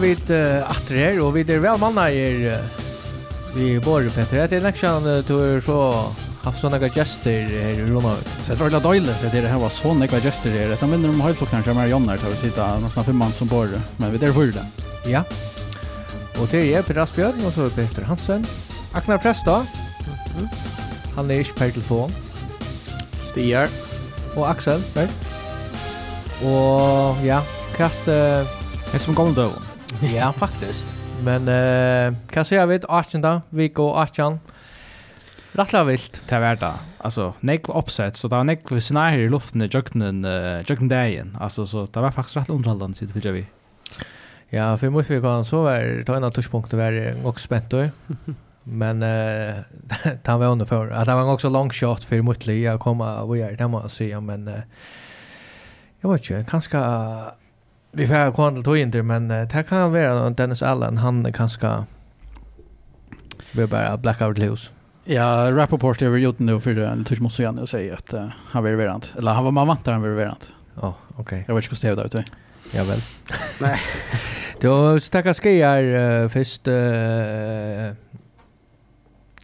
vi uh, atter her, og vi er vel manna her uh, vi bor, Petter. Det er nekksjan uh, du er så haft sånne gester her i Ronavik. Så det er veldig døylig for det her var sånne gester her. Jeg minner om høytlokkene som er Jonner til å sitte nesten fem mann som bor. men vi er for det. Ja. Og det er Per Asbjørn, og så er Petter Hansen. Aknar Presta. Mm -hmm. Han er ikke per telefon. Stier. Og Axel, vel? Og ja, kvart... Uh, Det er som gammel døven ja, faktiskt. Men eh kan säga vet Archanda, vi går Archen. Rattla vilt. Det var det. Alltså, nekv uppsett, så det var nekv scenarier i luften i jöknen, uh, jöknen dagen. Alltså, så det var faktiskt rätt underhållande, sitter vi vi. Ja, för måste vi kan så var ta en touchpunkt var också spänt då. Men eh uh, han var under för att han var också long shot för motliga komma och göra det man säga men uh, jag vet inte, kanske vi får komma till tog men det kan vara Dennis Allen, han är ganska vi bara blackout loose. Ja, Rappaport har vi gjort nu för en törs måste jag nu säga att uh, han var verant. Eller han var man vantar han var verant. Ja, oh, okej. Okay. Jag vet inte hur det ut. Ja väl. Nej. Då stackars skier uh, först uh,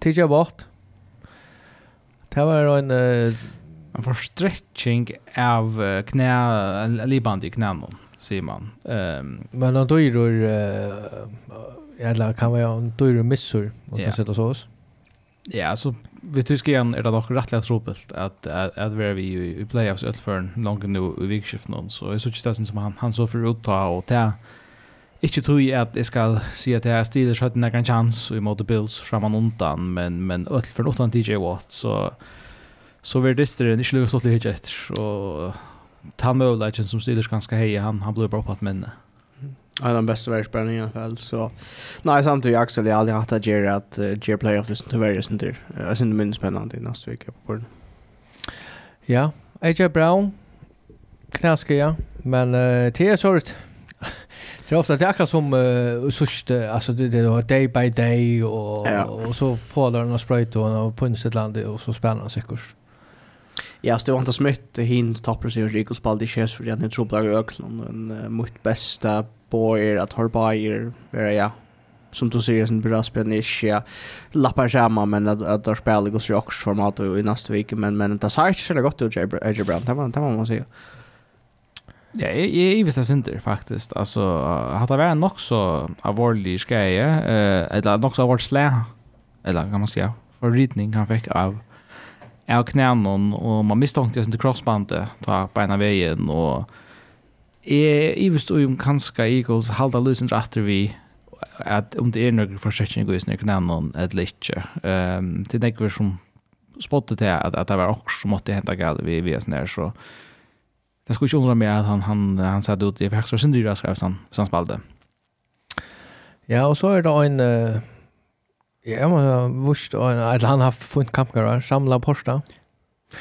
Tidja bort. Det var en uh, en försträckning av knä, liband i knäna säger man. Um, men då du gör uh, eller kan vara om du är missor och yeah. kan sätta så oss. Ja, alltså vi tycker igen är det dock rättliga tropelt att att, att vi är i, i playoffs ut för en lång nu i vikskiften någon så är så just som han han så för utta och ta Ikke tror jeg at jeg skal si at jeg stiler skjøtt en egen chans i imot Bills framan undan, men, men ødel for noe DJ Watt, så, så vil disteren ikke lukke stått litt etter, og ta möjligheten som Steelers ganska heja, han, han blev bra på att minne. Ja, den bästa världsspelaren i alla fall. Så. Nej, samtidigt Axel, jag har aldrig haft att göra att uh, göra playoff liksom tyvärr just inte. Jag syns inte minst spännande i nästa vecka på borden. Ja, AJ Brown knaskar ja. men uh, det är sorgligt. Det är ofta det är akkurat som uh, sust, alltså det, det är day by day och, ja. och så får de några spröjt och på ett land och så spännande säkert. Ja, så det var inte smitt hin toppar sig och Rico i chefs för den trubbla öklen en mot bästa boyer att Harbayer är ja. Som du ser sin nisch ja lappar samma, men att att där spelar går sig också format i nästa vecka. Men men det sa inte så gott ut Jerry Brown det var det var man säga. Ja, jeg, jeg visste det inte faktiskt. Alltså hade det vært nok så alvorlig skreie, eh eller nok så alvorlig slæ, eller kan man si, förridning han fikk av av knænen, og man mistankte jeg sin til crossbandet, ta beina veien, og jeg, jeg visste jo om kanskje Eagles halda løsene etter vi, at om det er noen forsikring i sin knænen, eller ikke. Um, det er ikke som spottet til at, at det var også som måtte hente galt vi, vi er sånn her, så det skulle ikke undre meg at han, han, han satt ut i faktisk sin dyra, skrev han, hvis han spalte. Ja, og så er det en... Uh Ja, man har vurst, at han har funnet kampgårdar, samla posta.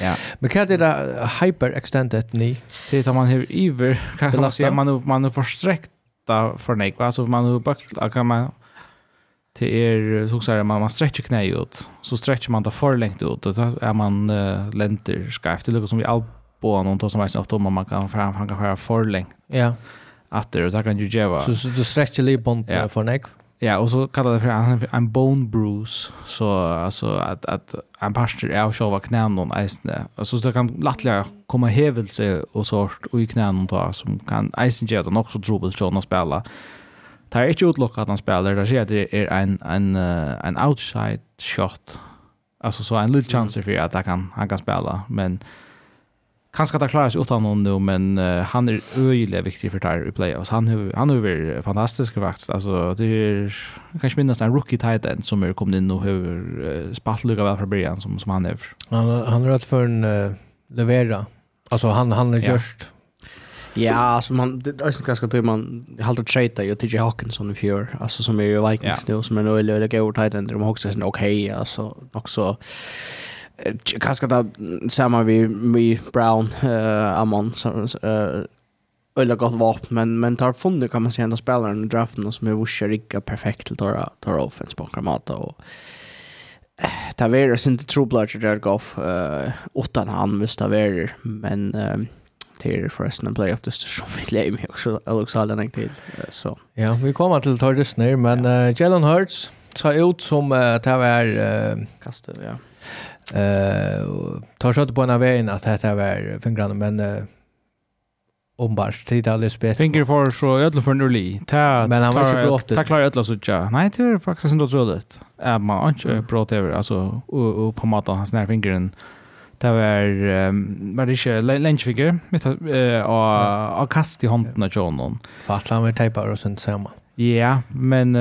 Ja. Men kan det där hyper extended ni? Det tar man hur iver kan man si, man man försträckta för nek, altså man har bakt kan man till er så så här man man stretchar knä ut så stretchar man det for lengt ut och da är man uh, lenter skarft, det lukar som vi all på någon då som vet ofta om man kan fram han kan skära för långt. Ja. Att det och där kan ju geva. Så så du stretchar lite bond för nej. Ja, och så kallar det för en, en bone bruise så alltså att att en pastor är och själva knän någon isne. Alltså så det kan lättare komma hävelse och sort och i knän då som kan isen ge den också trubbel så när spela. Det är inte utlockat att han spelar. Det ser det är en en en outside shot. Alltså så en liten chans för att han kan han kan spela men Kanskje det klara sig utan honom nu, men uh, han er øyelig viktig för tar i playoffs. Han, han har varit fantastisk faktiskt alltså det är kanske minst en rookie tight end som er kommit in och har uh, spalt lukka väl fra början som, som han är Han, han har rätt för en uh, levera. alltså han, han är just. Ja, alltså man det är inte ganska tror man håller trade ju till Hawkinson i fjör alltså som är ju Vikings nu som är nu eller går tight end de också sen okej alltså också kanske då samma vi me Brown eh Amon så eh eller gott vap men men tar funder kan man säga ändå spelaren i draften som är vushar rika perfekt till tar tar offense på Kramata och Taveras inte trubblar där Goff eh åtta han visst Taver men till förresten en playoff det som vi glömmer ju också Alex Allen till så. Ja, vi kommer till Torres ner men Jalen Hurts sa ut som att det var kastet ja. Uh, tar skjøtt på en av veien at dette var fingrene, men uh, ombart tid alldeles spet. Finger for så ödla för nu li. Ta Men han var så brått. Ta klar ödla så ja. Nej, det är faktiskt inte så lätt. Är man inte brått över alltså och på maten hans när fingern. Det var var det inte lunchfinger mitt eh och och kast i handen av John. Fattar han med tejpar och sånt samma. Ja, men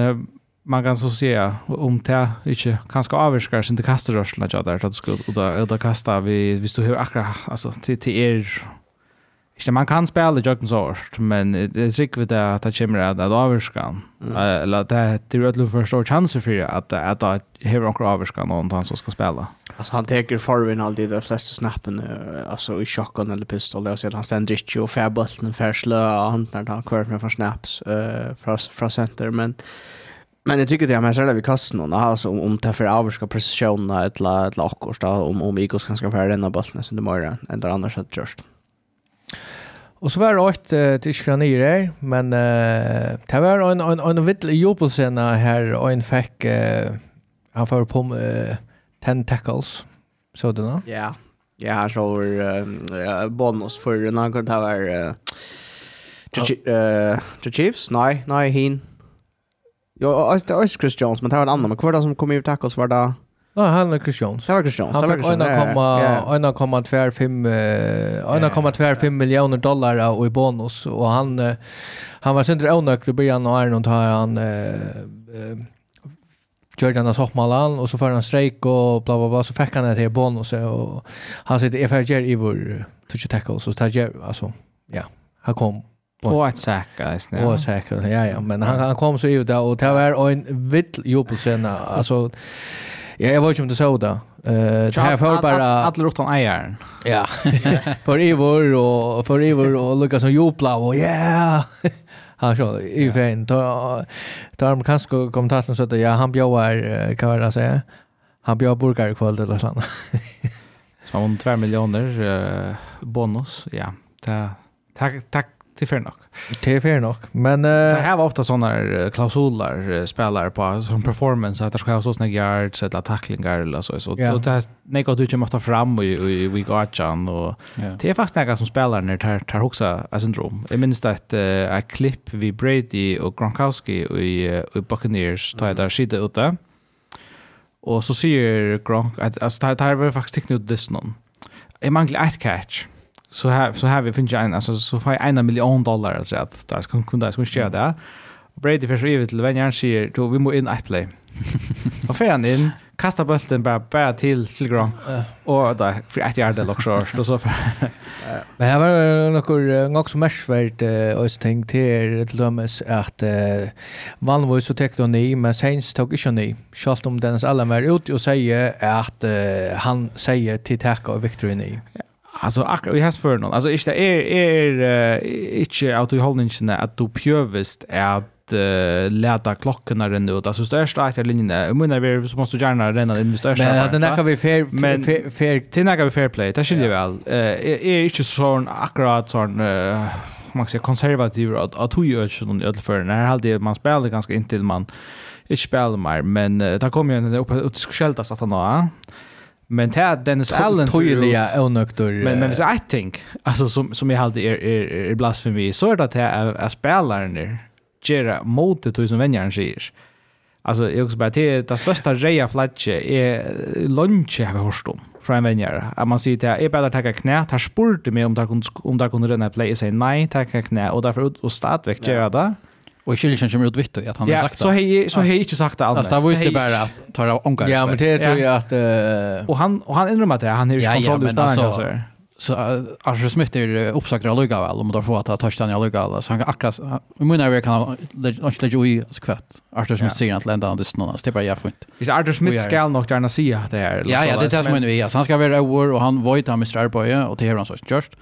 man kan så säga om det inte kanske avskar sin det kastar rörsla jag där att skulle och där där kasta vi vi står hur akra alltså till till er. Inte man kan spela jogging så men det är sick vid det att det kommer att avskar eller det det är väl förstå chanser för att att att hur akra avskar någon han som ska spela. Alltså han tar förvin alltid de flesta snappen alltså i shotgun eller pistol. Där så han ständer inte och färbulten färslö och han när han kvar med för snaps eh från från center men Men jag tycker det är mer sådär vi kassen och alltså om om för avska pressiona ett la ett akkurs då om om Eagles kan ska för denna bollen sen det mera än där annars att just. Och så var det ett uh, till Skranire men uh, det var en en en vitt jobelsen här och en fick uh, han får på uh, tackles, så du då. Ja. Ja, så var bonus för när det var eh Chiefs, nej, nej hin. Ja, det är Chris Jones, men det var en annan. Men kvar det som kom i tackles var det... Nej, han är Chris Jones. Det var Chris Jones. Han fick 1,25 miljoner dollar och i bonus. Och han, han var sindri onökt i början och Arnold har han... Gjorde han soffmallan och så får han strejk och bla bla bla så fick han det här bonus och han sitter i FRG i vår touch tackle så tar jag alltså ja han kom Och ett säkert. Och säkert, ja, ja. Men han, han kom så ut där och det var en vill jubelscena. Alltså, ja, jag vet inte om du såg det. Eh, det här för bara... Alla rutan ägaren. Ja. för Ivor och, för Ivor och Lucas som jubla och yeah! han så i fin då då de kanske kom så att ja han bjöar kan vara säga. han bjöd burgare i kväll eller sånt. Så han 2 miljoner bonus ja. Ta tack tack det är fair nog. Det är fair nog. Men... Uh, det här var ofta sådana klausuler uh, spelare på som performance, att det ska ha så sådana yards eller tacklingar eller så. så yeah. Det nej går du inte måste fram i, we got John och yeah. det är faktiskt några som spelar när tar, tar också ett syndrom. Jag minns att uh, ett klipp vid Brady och Gronkowski i, i Buccaneers tar jag där skidde ute. Och så säger Gronk, att, alltså tar tar faktiskt tekniskt ut någon. Jag manglar ett catch så här så här vi finns en alltså så får jag en miljon dollar alltså att där ska kunna ska köra det. Och Brady för så evigt till vem jag säger då vi måste in ett play. Och för han in kasta bollen bara bara till till ground. Och där för ett yard eller så då så. Men här var några något som mest vart och tänkt till till dömes att man var så täckt och ni men sen tog inte ni. Schalt om Dennis Allen var ut och säger att han säger till tacka och Victor ni. Ja. Alltså akkurat i hans för någon. Alltså inte är är inte att du håller att du pjövist är att uh, läta klockorna renna ut. Alltså största akta linjen jag menar vi så måste gärna renna in i största. Men den där kan vi fair, men, fair, fair. Till den vi fair play, det skiljer väl. Eh är, är inte sån akkurat sån uh, man säga konservativ att att du gör någon öll för när hade man spelat ganska intill man inte spelar mer, men uh, där kommer ju en upp, upp, upp, att han upp, Men det är Dennis Allen tydliga onöktor. Men men så I think alltså som som jag hade är är, är blasfemi så är det att det är spelaren där gera mot det som vänjaren säger. Alltså jag också bara det det största reja flatche är lunch jag har hört om från en vänjare. Att man säger att jag bara ta knä, tar spurte med om där kunde om där kunde den play säger nej, ta knä och därför och stad väck gera det. Och Kilchen kommer ut vitt att han ja, har sagt det. Så hej så hej inte sagt det alls. Alltså det var ju bara att ta av onkel. Ja, men det tror jag att uh... och han och han inrömmar det. Han har ju kontroll över alltså. Så uh, Arthur Smith är uppsagd av Luga väl om de får att ta touchdown i Luga så han kan akkurat i mina vi kan inte lägga i skvätt. Arthur Smith säger att lända det snarare det är bara jag får inte. Arthur Smith ska nog gärna säga att det här. Ja, ja, det är det som vi. Han ska vara över och han void han Mr. Arboy och det är han så just.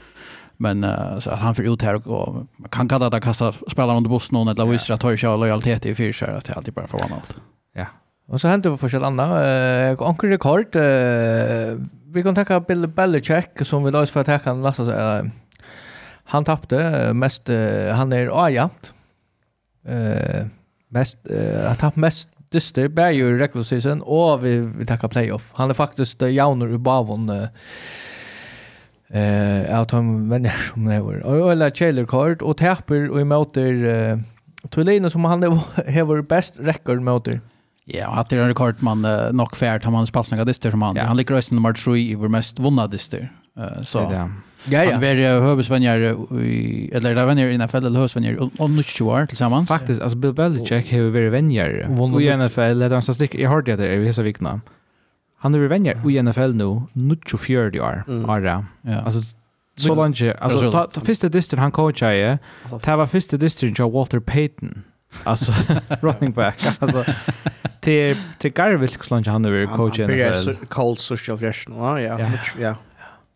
Men uh, så att han får ut här och man kan kalla det att kasta spelare under bussen någon eller visst att höja lojalitet i fyra så att det alltid bara förvånat. Ja. Och så hände det för sig andra Eh uh, onkel rekord uh, vi kan ta Bill Belichick som vi då för att ta han nästa uh, han tappte mest uh, han är ajant. Eh mest uh, han tappade mest dyster bär ju regular season och vi vi tackar playoff. Han är faktiskt uh, jauner i bavon uh, eh att han vänner som det var. Och eller Taylor Card och Tapper och emöter eh Tolino som han har bäst record möter. Ja, och att det är en rekord man uh, nog färt han hans passningar dyster som han. Ja. Han ligger rösten nummer 3 i vår mest vunna dyster. Uh, så. Det Ja, ja. Han är var hövsvänjar eller där vänner i NFL eller hövsvänjar och nu år tillsammans. Faktiskt, alltså Bill Belichick har ju varit vänjer. Och i NFL, det är en statistik, jag hörde det i vissa vikna. Han är vänjer i NFL nu, 24 år. Mm. Ara. Ja. Alltså så långt alltså ta, ta första distrin han coachar i, Det var första distrin jag Walter Payton. Alltså running back. Alltså till till Garvill så långt han är coach i NFL. Ja, cold social version. Ja, ja. Ja.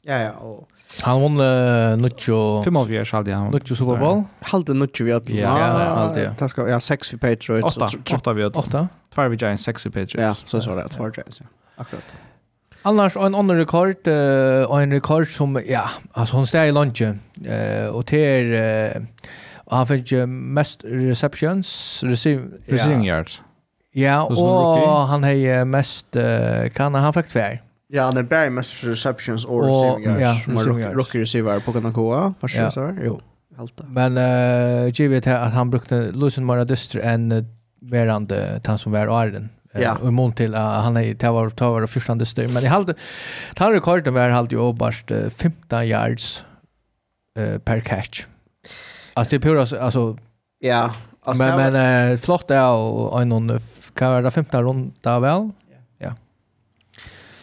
Ja, ja. Och Han vann uh, Nuccio... Fem av 45 halde han. Nuccio Super Bowl? Halde Nuccio vi ödl. Ja, halde ja. Det ska, ja, sex vi Patriots. 8, 8 vi ödl. Åtta? 2 vi Giants, sex vi Patriots. Ja, så så det, 2 Giants, ja. Akkurat. Annars en annan rekord och en rekord som ja, alltså hon steg i lunchen eh och det uh, han fick mest receptions receiving ja. yards. Ja, och han har mest kan han fick tvär. Ja, han är bär mest receptions och receiving yards. Ja, rookie receiver på kan gå, vad ska jag Jo. Men eh givet att han brukte Lucien Maradistre uh, verande han som var Arden ja. och imorgon till uh, han är det var det var första styr men i halde tar rekordet var halt ju oberst 15 yards uh, per catch. Alltså det pura alltså ja, alltså men, var... men uh, flott är och en någon kan vara 15 runda väl. Ja.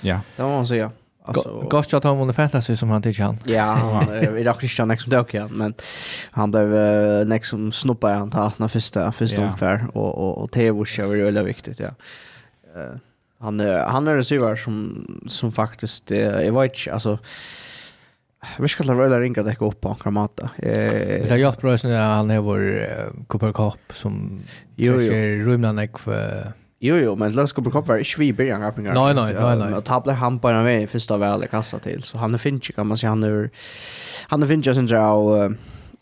Ja. Det måste man säga. Alltså gott att han vunnit fantasy som han tycker han. Ja, i har Christian Nex som det också men han blev Nex som snoppar han ta han första första ungefär och och och TV show ju väldigt viktigt ja. Uh, han han är en syvar som som faktiskt jag vet inte alltså Vi ska la röda ringa däcka upp på en kramata. Det har gjort bra sen han är vår Cooper Cup som jo, jo. rymdan ekv Jo, jo, men löskoppar är inte vi i början rappingar. Nej, nej, nej, nej. Och tablet han på den vägen första väl kassa till. Så han är finch kan man säga. Han är, han är finch jag av,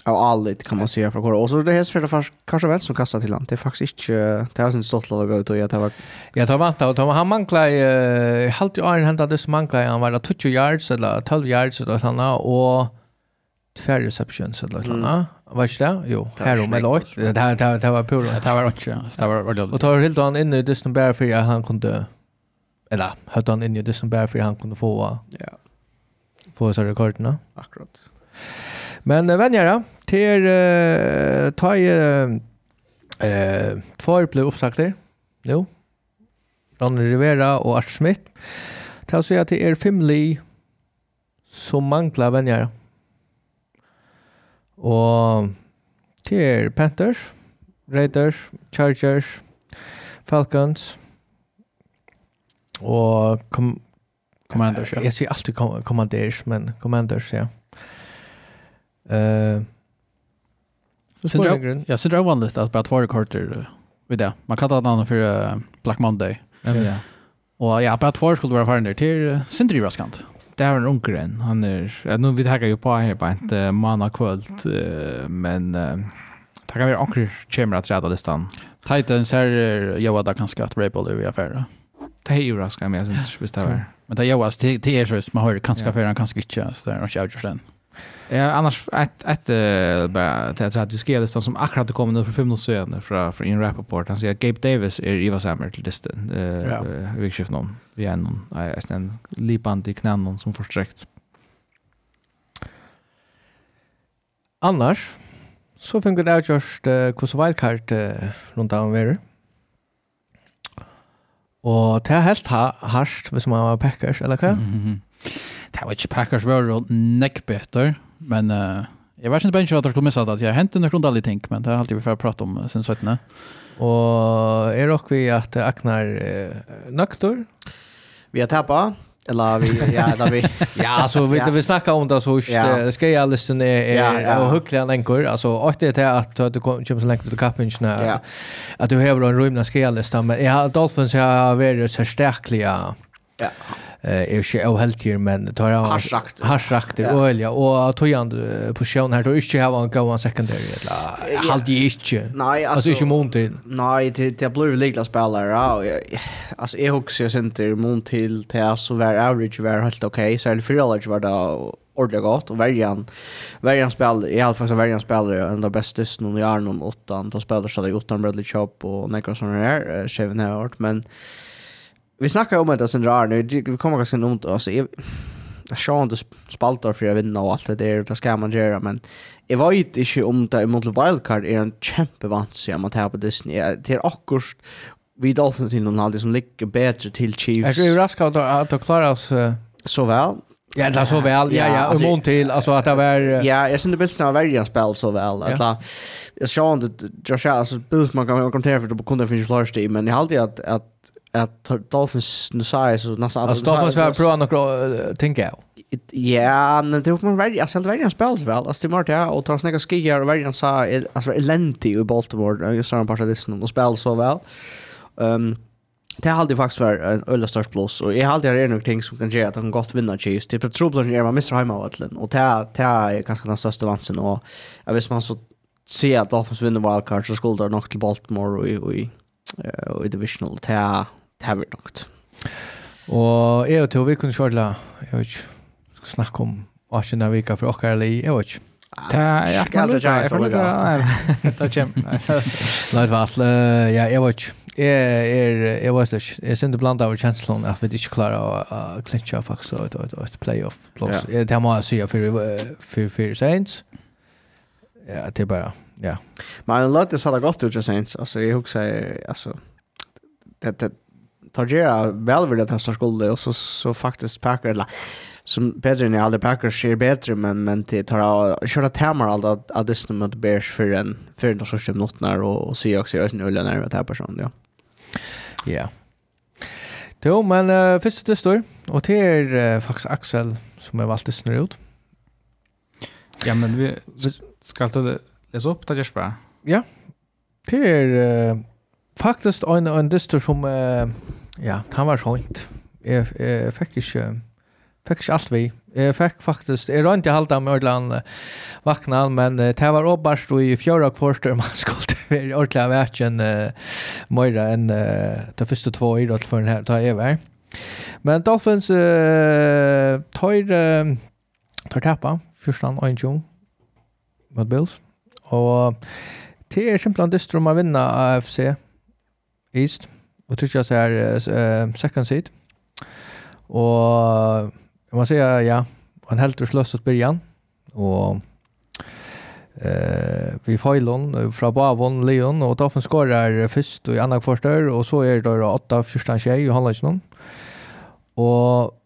av allt kan man säga från. Och så det här för det kanske väl som kassa till han. Det är faktiskt inte, det har sin stolt att gå ut och jag tar Jag tar vant av, han manklar, halvt i åren händade det som manklar, han var 20 yards eller 12 yards eller sådana och tvär reception så där såna. Vad är det? Jo, här om eller åt. Det här det här det var på det var inte. Det var var det. Och tar helt han in i Disney Bear för för han kunde eller höll han in i Disney Bear för för han kunde få. Ja. Få så rekorderna. Akkurat. Men vänner då till uh, ta eh uh, två blev uppsagter. Jo. Ronny Rivera och Art Smith. Tar så att det är fem li som manglar vänner. Mm Og det er Panthers, Raiders, Chargers, Falcons og kom Commanders, ja. Jeg sier alltid kom Commanders, men Commanders, ja. Uh, Syndrom, ja, syndrom var lite att bara två rekorder vid det. Man kallar det annan för Black Monday. Ja, ja. Och ja, bara två skulle vara färdig till Syndrom Raskant det är en unkeren. Han är, ja, nu vi tackar ju på här på ett manna kvöld, men tackar vi onkel chamber att rädda listan. Titans här är jag var där kanske att Ray Ball i affären. Det är ju raska med sen visst det var. Men det är jag var till till så man har kanske affären kanske inte så där och kör ju sen. Ja, annars ett ett bara det att du skulle listan som akkurat det kommer nu för fem minuter sedan från från in rapport. Han säger Gabe Davis är Eva Sammer till listan. Eh vi skift någon. Vi är någon är en lipan i knän någon som försträckt. Annars så funkar det just eh hur wildcard runt om vi. Och det är helt harst, hvis man var Packers, eller hva? Mm. Det var ikke Packers var jo nekk better, men uh, jeg var ikke bare ikke at jeg skulle missa det, at jeg hentet noen dårlige ting, men det er alltid vi får prate om uh, sin 17. Og er dere vi at Aknar uh, nøkter? Vi har tappet. Eller vi, ja, eller vi. ja, så vi, ja. vi snackar om det så just ja. uh, ska jag lyssna är ja, ja. och huckla länkor. Alltså att det är att du kommer så länge till kapinchen ja. att du har en rymna ska jag lyssna men jag Dolphins har varit så starkliga. Ja eh är inte oheltier men tar jag harsakt det och olja och tojan på sjön här då inte ha en go on secondary eller halt ju inte nej alltså inte mont till nej det det blir liggla spelare alltså är också center mont till till så var average var helt okej så eller för average var det ordentligt gott och värjan värjan spel i alla fall så värjan spelar en av bästa snön i Arnon 8 då spelar så det 8 Bradley Chop och några såna där Kevin Hart men vi snackar om det sen rar nu. Vi kommer ganska runt alltså jag jag inte spaltar för att vinna och allt det där det ska man göra men jag vet inte om det mot wildcard är en kämpevans jag mot här på Disney. Det är akkurat vi Dolphins innan alltid som ligger bättre till Chiefs. Jag är överraskad att de klarar oss så väl. Ja, det så väl. Ja, ja, och till alltså att det var Ja, jag syns det bäst när varje spel så väl. Alltså jag såg inte Josh alltså Bills man kan kommentera för det kunde finnas finns flash men jag hade att att at Dolphins nu sa jag så nästan alltså Dolphins var bra några tänker jag. Ja, men det var man väldigt alltså väldigt han spelar väl. Alltså det var Martin och tar snäga skigar och väldigt han sa alltså elenti i Baltimore jag sa han av det och spelar så väl. Ehm Det har alltid faktiskt varit en ölla störst plus och jag har alltid nog ting som kan göra att de gott vinna Chiefs. Det är trubbeln är man missar hemma åtlen och det är ganska den största vansen och jag visst man så ser att Dolphins vinner wildcard så skulle det nog till Baltimore och i, och i, och i divisional. Det det er nok. Og jeg og til, vi kunne kjørla, jeg vet ikke, skal snakke om Asjena Vika for okkar eller jeg vet ikke. Det er jeg kan lukke, jeg kan lukke, nei, det kommer. Nei, det var alt, ja, jeg vet ikke. Jeg er, jeg vet ikke, jeg synes blant av kjenslene at vi ikke klarer å klintja faktisk et, et, et playoff-plås. Det må jeg si for fire sent. Ja, det er bare, ja. Men Lottis har det godt ut, Saints. Altså, jeg husker, altså, det, det, tar väl vill att han skulle och så så faktiskt Packer eller som bättre än alla Packers ser bättre men men det tar köra Tamar allt att att det som mot Bears för en för en sorts notnar och och ser också jag snullar när det här personen ja. Ja. Jo, men uh, först det står och det är uh, faktiskt Axel som är valt snurr ut. Ja, men vi, vi ska ta läsa upp det Jesper. Ja. Det är uh, faktiskt en en dyster som uh, ja, han var sånt. Jag jag fick inte fick inte allt vi. Jag fick faktiskt jeg rønte i halda med ordentlig vakna, men det var åbarst i fjärde kvarter man skulle vara ordentligt av uh, møyre än uh, de första två i då för den här ta över. Men Dolphins uh, tar, uh, tar tappa, fyrstan og en tjong, mot Bills. Og det er simpelthen distrum å vinne AFC East och tycker jag så här second seed. Och man säger ja, han helt ur slös åt början och eh vi Fajlon från Bavon Leon och Taffen skorar först och i andra kvartal och så är det då 8 första tjej och handlar någon. Och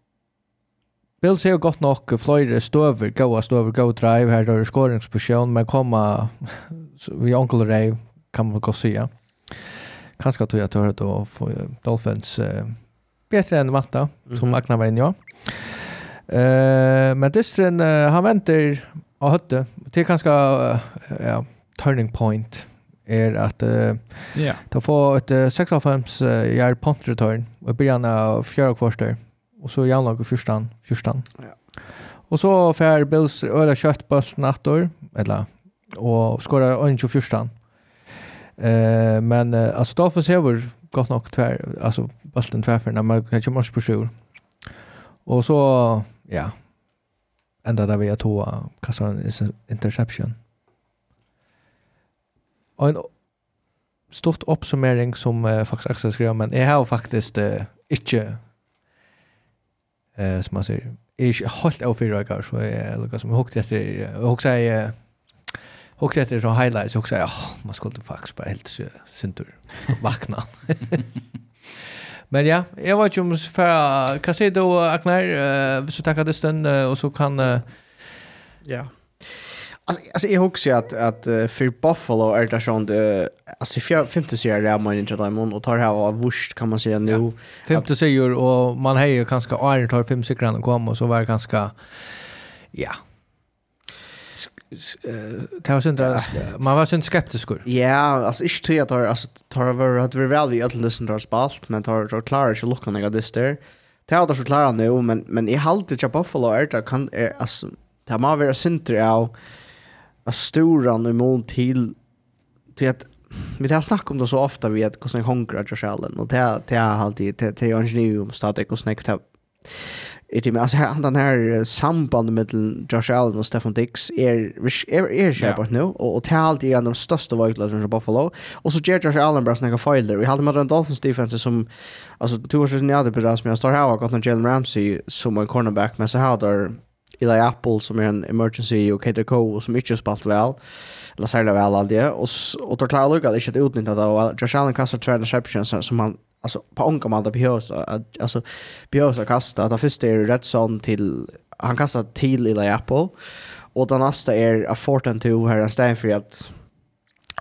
Bills har gått nok flere støver, gode støver, gode drive, her er skåringsposisjon, men komma vi onkel Ray, kan man godt si, ja kanske tror jag tror att då får Dolphins eh, bättre än Matta mm. som Agnar var inne ja. Eh, men Distren eh, han väntar och hötte till kanske uh, ja, turning point är att uh, yeah. ta få ett uh, 6 av 5 uh, yard punt return och början av fjärde kvarter och så jävla och fyrstan fyrstan. Ja. Och så får Bills öra på attor eller och skora 21 förstan. Eh men alltså då har se hur gott nog tvär alltså bulten tvärför när man kanske måste på sjur. Och så ja. Ända där vi att ta kassan interception. Och en stort uppsummering som uh, faktiskt Axel skrev men jag har faktiskt uh, inte eh uh, som man säger är helt avfyrad så jag lukar som jag hukte efter jag hukte jag Och efter så highlights också, ja, man skulle faktiskt bara helt syntur vakna. Men ja, jag vet ju om för kan se då Agnar så tackade stund och så kan ja. Alltså alltså jag hooks att att för Buffalo är det sånt alltså fjärde femte serier där man inte där och tar här av vurst kan man säga nu. Femte serier och man hejer ganska iron tar fem sekunder och kommer och så var ganska ja, det var synd man var synd skeptisk. Ja, alltså inte till att alltså tar över att vi väl vi att lyssna där spalt men tar tar klara sig lucka när det at Det har det förklara nu men men i halt det Buffalo är det kan alltså det må vara synd av att stora nu mot till till att vi har snackat om det så ofta vi att hvordan sen hungrar Josh Allen, och det det har alltid det det är ju om stadigt och snäckt är det men alltså han den här sambandet mellan Josh Allen och Stefan Dix är är är sharp nu och och det allt är de största vagnlagen i Buffalo. Och så ger Josh Allen bara snäga filer vi hade med den Dolphins defense som alltså två år sedan jag hade på som jag står här och gått Jalen Ramsey som en cornerback men så här där Eli Apple som är en emergency och Kater Cole som inte har spalt väl eller särskilt väl all det. Och och då klarar Luka det inte utnyttja det och Josh Allen kastar två interceptions som han alltså på onka man behövs alltså behövs att kasta. Att första är rätt sån till han kastar till i Apple. Och den nästa är a Fortnite 2 här istället för att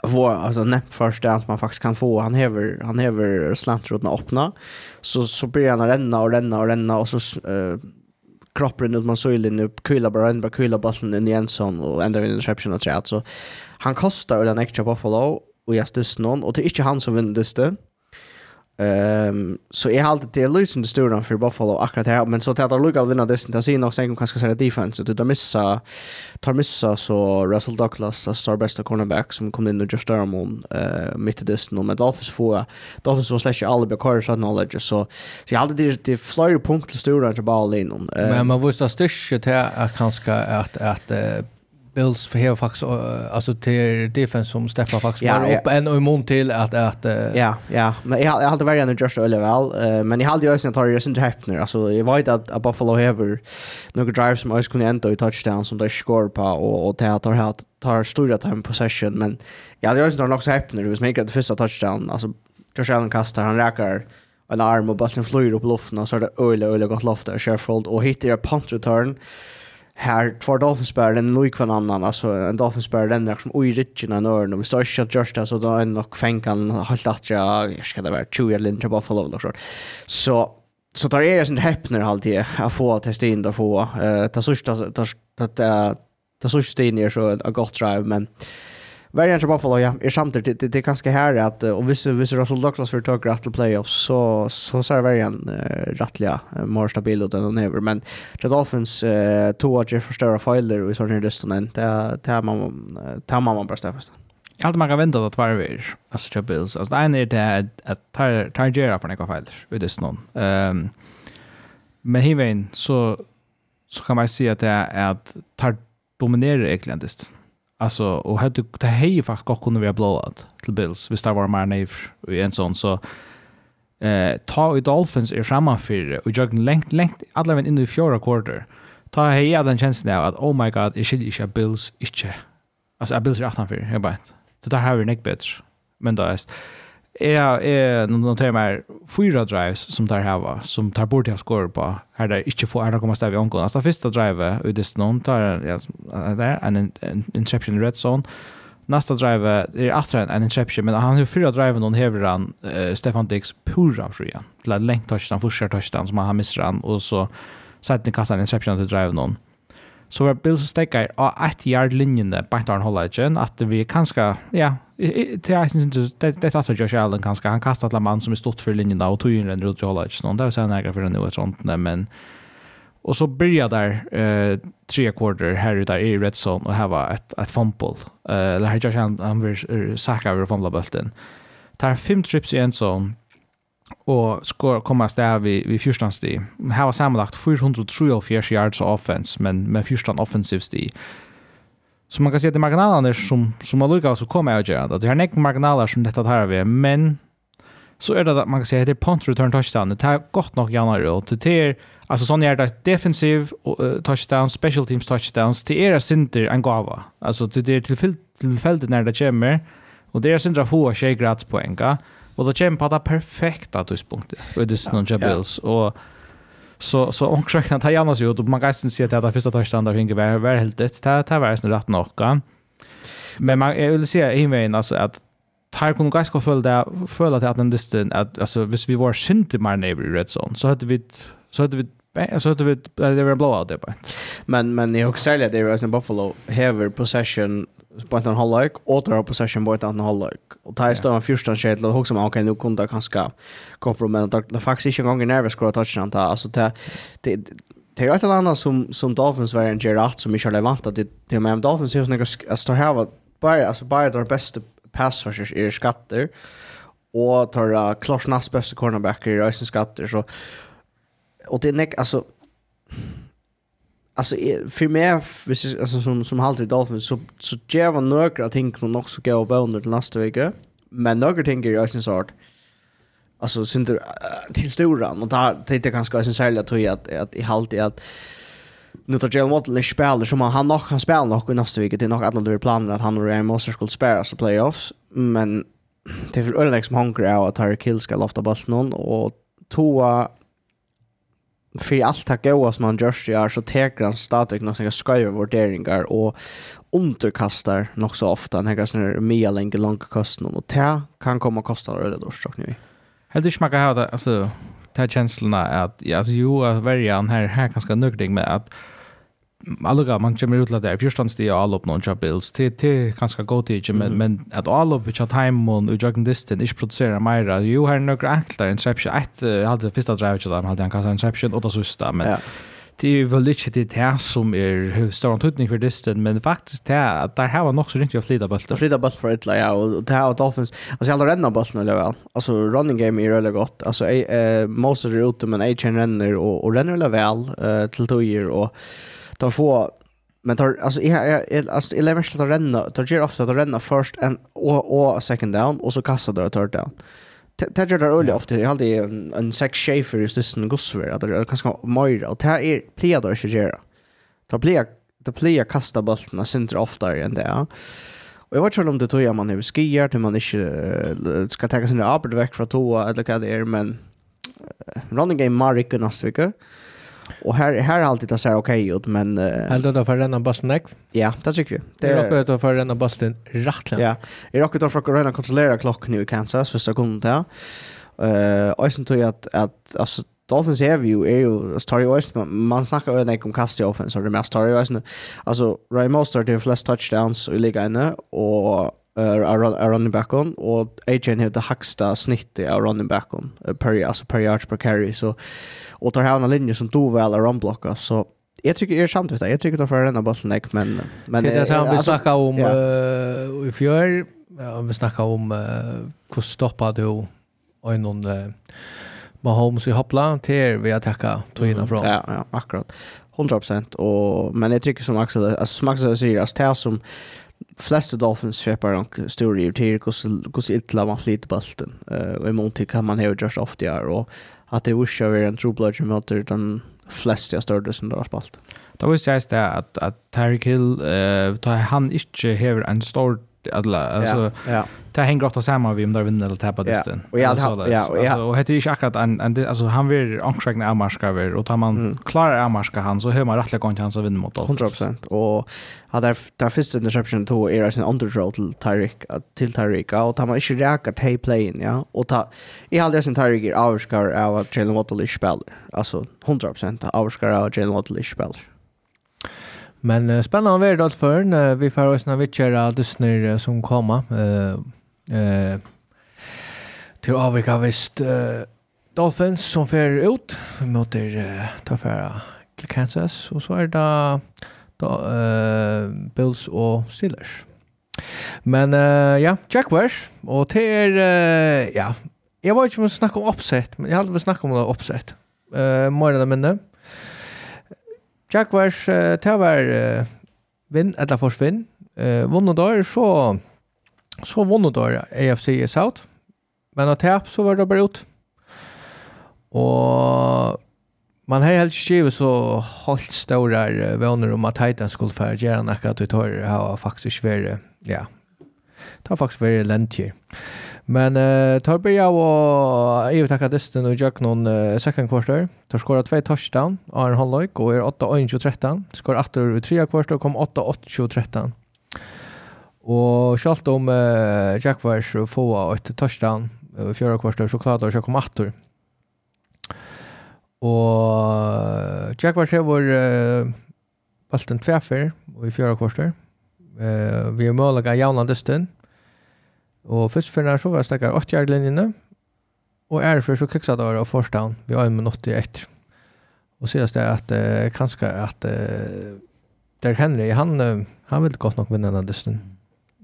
få alltså näpp första att man faktiskt kan få. Han häver han häver slantrotna öppna. Så så blir han renna och renna och renna och så uh, kroppen ut man såg upp kula bara en bara kula bollen in i en sån och ända vid interception och träd. Så han kostar den extra Buffalo och jag stuss någon. Och det är inte han som vinner det Um, så jeg har alltid lösen det sturen för Buffalo akkurat här men så att at han vinna det vinne dessen, til å si nok sengen defense, det där missa, tar missa så Russell Douglas, da star beste cornerback, som kom in och just där om eh mitt i dessen, men Dolphins får, Dolphins var slash all the bekkar sånn knowledge, så, så jag alltid det det flyr punkt til stora till bare alene. Men man måste styrke til at kanske att att at Bills för här faktiskt uh, alltså till defense som steppar faktiskt ja, bara upp en och imon till att att Ja, ja, men jag jag hade värjan just Oliver väl, men jag hade ju också tar ju sin häpner. Alltså jag vet att, att Buffalo har några drives som också kunde ända i touchdown som de score på och och det tar helt tar stora time possession men jag hade ju också några också häpner. Det var mycket det första touchdown. Alltså Josh Allen kastar han räcker en arm och bollen flyger upp luften och så är det öle öle gott loft där Sheffield och hittar en punt return här två Dolphins Dolphinsbär den nog för annan. Alltså en Dolphins Dolphinsbär den där som oj richen en örn och vi står shot just alltså då en nog fänkan halt att jag ska det vara 20 linjer Buffalo och så. Så så tar jag sånt häpner alltid att få testa in då få eh ta sista ta ta ta sista in så a gott drive men Varian til Buffalo, ja. Er samtidig, det, det, det er ganske her at, og hvis, hvis Russell Douglas vil tåke rett til playoffs, så, så ser Varian uh, rettelig uh, mer stabil ut enn han. Men The Dolphins, uh, to av de forstørre feiler og i sånne lysten enn, det er man bare stedet. Jeg halte man kan vente at det var vi, altså kjøp Bills. alltså det ene er det at Targera för några feiler, vi det någon. Ehm men hiven så, så kan man se att det är att Tar dominerar egentligen. Alltså och hade det hej faktiskt gått kunde vi ha blåat till Bills. Vi står var mer ner i en sån så eh ta i Dolphins är framme för och jag längt längt alla vem in i fjärde quarter. Ta hej jag den chansen där att oh my god, det skulle ju Bills inte. Alltså Bills är 18 för, jag bara. Så där har vi nick bättre. Men då är är är någon tar mer fyra drives som tar här som tar bort jag score på. Här där inte får här kommer i omgång alltså första drive ut det någon tar ja där en interception red zone. Nästa drive är efter en interception men han har fyra drive någon häver han uh, Stefan Dix pura fria till längt touchdown första touchdown som han missar han och så sätter kassan interception till drive någon så var Bills stäcker av ett yard linjen där på Arn Hollagen att vi kanske ja Det är inte det det att Josh Allen kanske han kastar alla man som är stått för linjen där och tog in den runt Joel Edge någon där sen några för nu ett sånt men och så börjar där eh tre quarter här ute i red zone och ha ett ett fumble. Eller här Josh Allen han vill sacka över fumble bulten tar fem trips i en zone och skor komma där vi vi första sti här var sammanlagt 473 yards offense men med första offensive sti Så man kan se att det är marginalerna som, som har lyckats så kommer jag göra det. Det är inte marginaler som detta tar vi men så är det att man kan se att det är punt return touchdown. Det är gott nog gärna och det är alltså sån är det defensiv uh, touchdown, special teams touchdowns det är synder en gåva. Alltså det är tillfälligt tillfälligt när det kommer och det är synder få tjej gratis poäng. Och då kommer på det perfekta tidspunktet. Och det är sån Jabils. och så så hon ta att sig ut och man kan se att det första touchdown där hinner vara var helt det det det var snart rätt nog. Men man jag vill säga i mig alltså att Tar kunde ganska gå följa där följa att den distan att alltså hvis vi var synd i my neighbor red zone så hade vi så hade vi så hade vi det var en blowout där bara. Men men i Auxalia det är en Buffalo heavy possession på en halvlek och tar possession på ett annat halvlek. Och tar står en första kedel och hugger man kan nu kunde kanske komma från men det faktiskt inte en gång i nervös skulle touchdown ta alltså det det Det är ett annat som, som Dolphins var en Gerard som Michel Levant att Det, det med Dolphins är såna sådana att stå här bara, alltså bara de bästa pass rushers är skatter och tar uh, klart näst bästa cornerback i röjsen skatter. Så, och det är nek, alltså alltså för mig vis alltså som som alltid i Dolphins så så ger man några ting som också går på under nästa vecka. Men några ting är ju sin sort. Alltså synd uh, till stora och där tänkte är ganska sen tror jag att att i halt i att nu tar Jalen Waddle inte spelar som han nog kan spela nog i nästa vecka. Det är nog alla det planen att han och Ryan Moses skulle spela så playoffs. Men det är för övrigt som hungrar att Tyreek Hill ska lofta bollen och Toa för allt det goda som han görs gör så teker han stadigt några sådana skriva värderingar och underkastar nog så ofta några sådana mer länge långa kostnader och det kan komma att kosta det då stock nu. Helt inte smaka kan ha det alltså det här känslorna att alltså, jo, att välja här, här ganska nögdig med att Allega, man kommer ut til at det er fyrstandstig av allopp noen kjapp bills. Det er ganska godt ikke, men, men att at allopp ikke time timen og jogging distance ikke producerar mer. Jo, her er noen enkler inception. Ett, jeg hadde første drevet ikke dem, hade jeg en inception, och det sista. men det är väl ikke det här som är større antydning för distance. men faktiskt det er at der her var nok så riktigt att flytta bølt. Flytta bølt för ett, ja, Och det her var Dolphins. Alltså jeg hadde renna bøltene, eller väl. Alltså running game är väldigt gott. Alltså jeg, eh, Moses er ute, men A-chain renner, och og renner väl vel eh, til tog och tar få men tar alltså jag jag alltså elever att renna tar ger ofta att renna först en och och second down och så kastar det third down. Det gör det öliga ofta. Jag hade en sex shafer just det en gossver att det kanske mer och det här är plea där ska göra. Ta plea ta plea kasta bollen sentrar ofta än det. Och jag vet inte om det tog jag man är skier till man inte ska ta sig en arbetsväck från toa eller vad det är men running game Marik nästa vecka. Mm Och här här har alltid det så här okej okay, ut men uh, Helt då för denna bussen neck. Ja, det tycker jag. Det är också då för denna bussen rättligen. Ja. Är också då för att kunna kontrollera klockan nu i Kansas för gången där. Eh, uh, jag tror att att alltså Dolphins är ju är ju story wise man, man snackar ju när om kast i offense och det mest story wise. Alltså Ray Mostert har flest touchdowns i ligan och är running back on och AJ har det högsta snittet av running back on per alltså per yards per carry så och tar här en linje som då väl är omblocka så Jag tycker är samt Jag tycker det för en här bollen men men det är så vi snackar om i fjör. Vi snackar om hur stoppar du och någon Mahomes i hoppla till vi attacka tog innan från. Ja, ja, akkurat. 100% och men jag tycker som Axel alltså som Axel säger alltså det som flesta Dolphins köper en stor irriterar hur hur illa man flyter bulten eh och i mån till kan man ha just ofta och att det är över en true som mot den flesta större som det har spalt. Det var ju sägs det att, att Terry Hill, uh, han inte har en stor alla alltså ja. ta hänger ofta samman vi om där vinner eller tappar det och jag alltså ja och heter ju akkurat en en alltså han vill anstränga när marska vill och tar man klarar Amarska han så hör man rättliga gång han så vinna mot 100% och hade där första interception då är det en underthrow till Tyrick till Tyrick och tar man inte räka till playen ja. Och ta i hade sin Tyrick är avskar av Jalen Waddle spelar. Alltså 100% avskar av Jalen Waddle spelar. Men uh, spännande värld allt för uh, vi får oss när vi kör Disney uh, som komma. Eh eh till avvika visst uh, Dolphins som fer ut mot er uh, ta för Kansas och så är det då eh Bills och Steelers. Men uh, ja, Jaguars och det er, uh, ja, jag var inte om att snacka om uppsätt, men jag hade väl snacka om det uppsätt. Eh uh, mer eller mindre. Jack var det var vinn eller forsvinn. Eh vunnen där så så vunnen där AFC South. Men att tap så var det bara ut. Och man har helt skrivit så hållt stora vänner om att Titan skulle för göra något att vi tar har faktiskt vara ja. Det har faktiskt vara lent Men uh, tar börja och EU tackar dysten och jag någon uh, second quarter. Tar skora två touchdown av en halvlek och är 8-1-13. Skor 8 ur trea quarter och kom 8-8-13. Och självt om uh, Jaguars får ett touchdown i uh, fjärde kvarter så klarar de att komma åter. Och Jaguars har vår uh, tvärfer i fjärde kvarter. Uh, vi är möjliga jävla dysten. Og først for når så var jeg snakker 8-jærlinjene, og er for så kikset over av forstaden vi har en minutt i etter. Og sies det at uh, kanskje at uh, der Henry, han, uh, han vil godt nok vinne denne dysten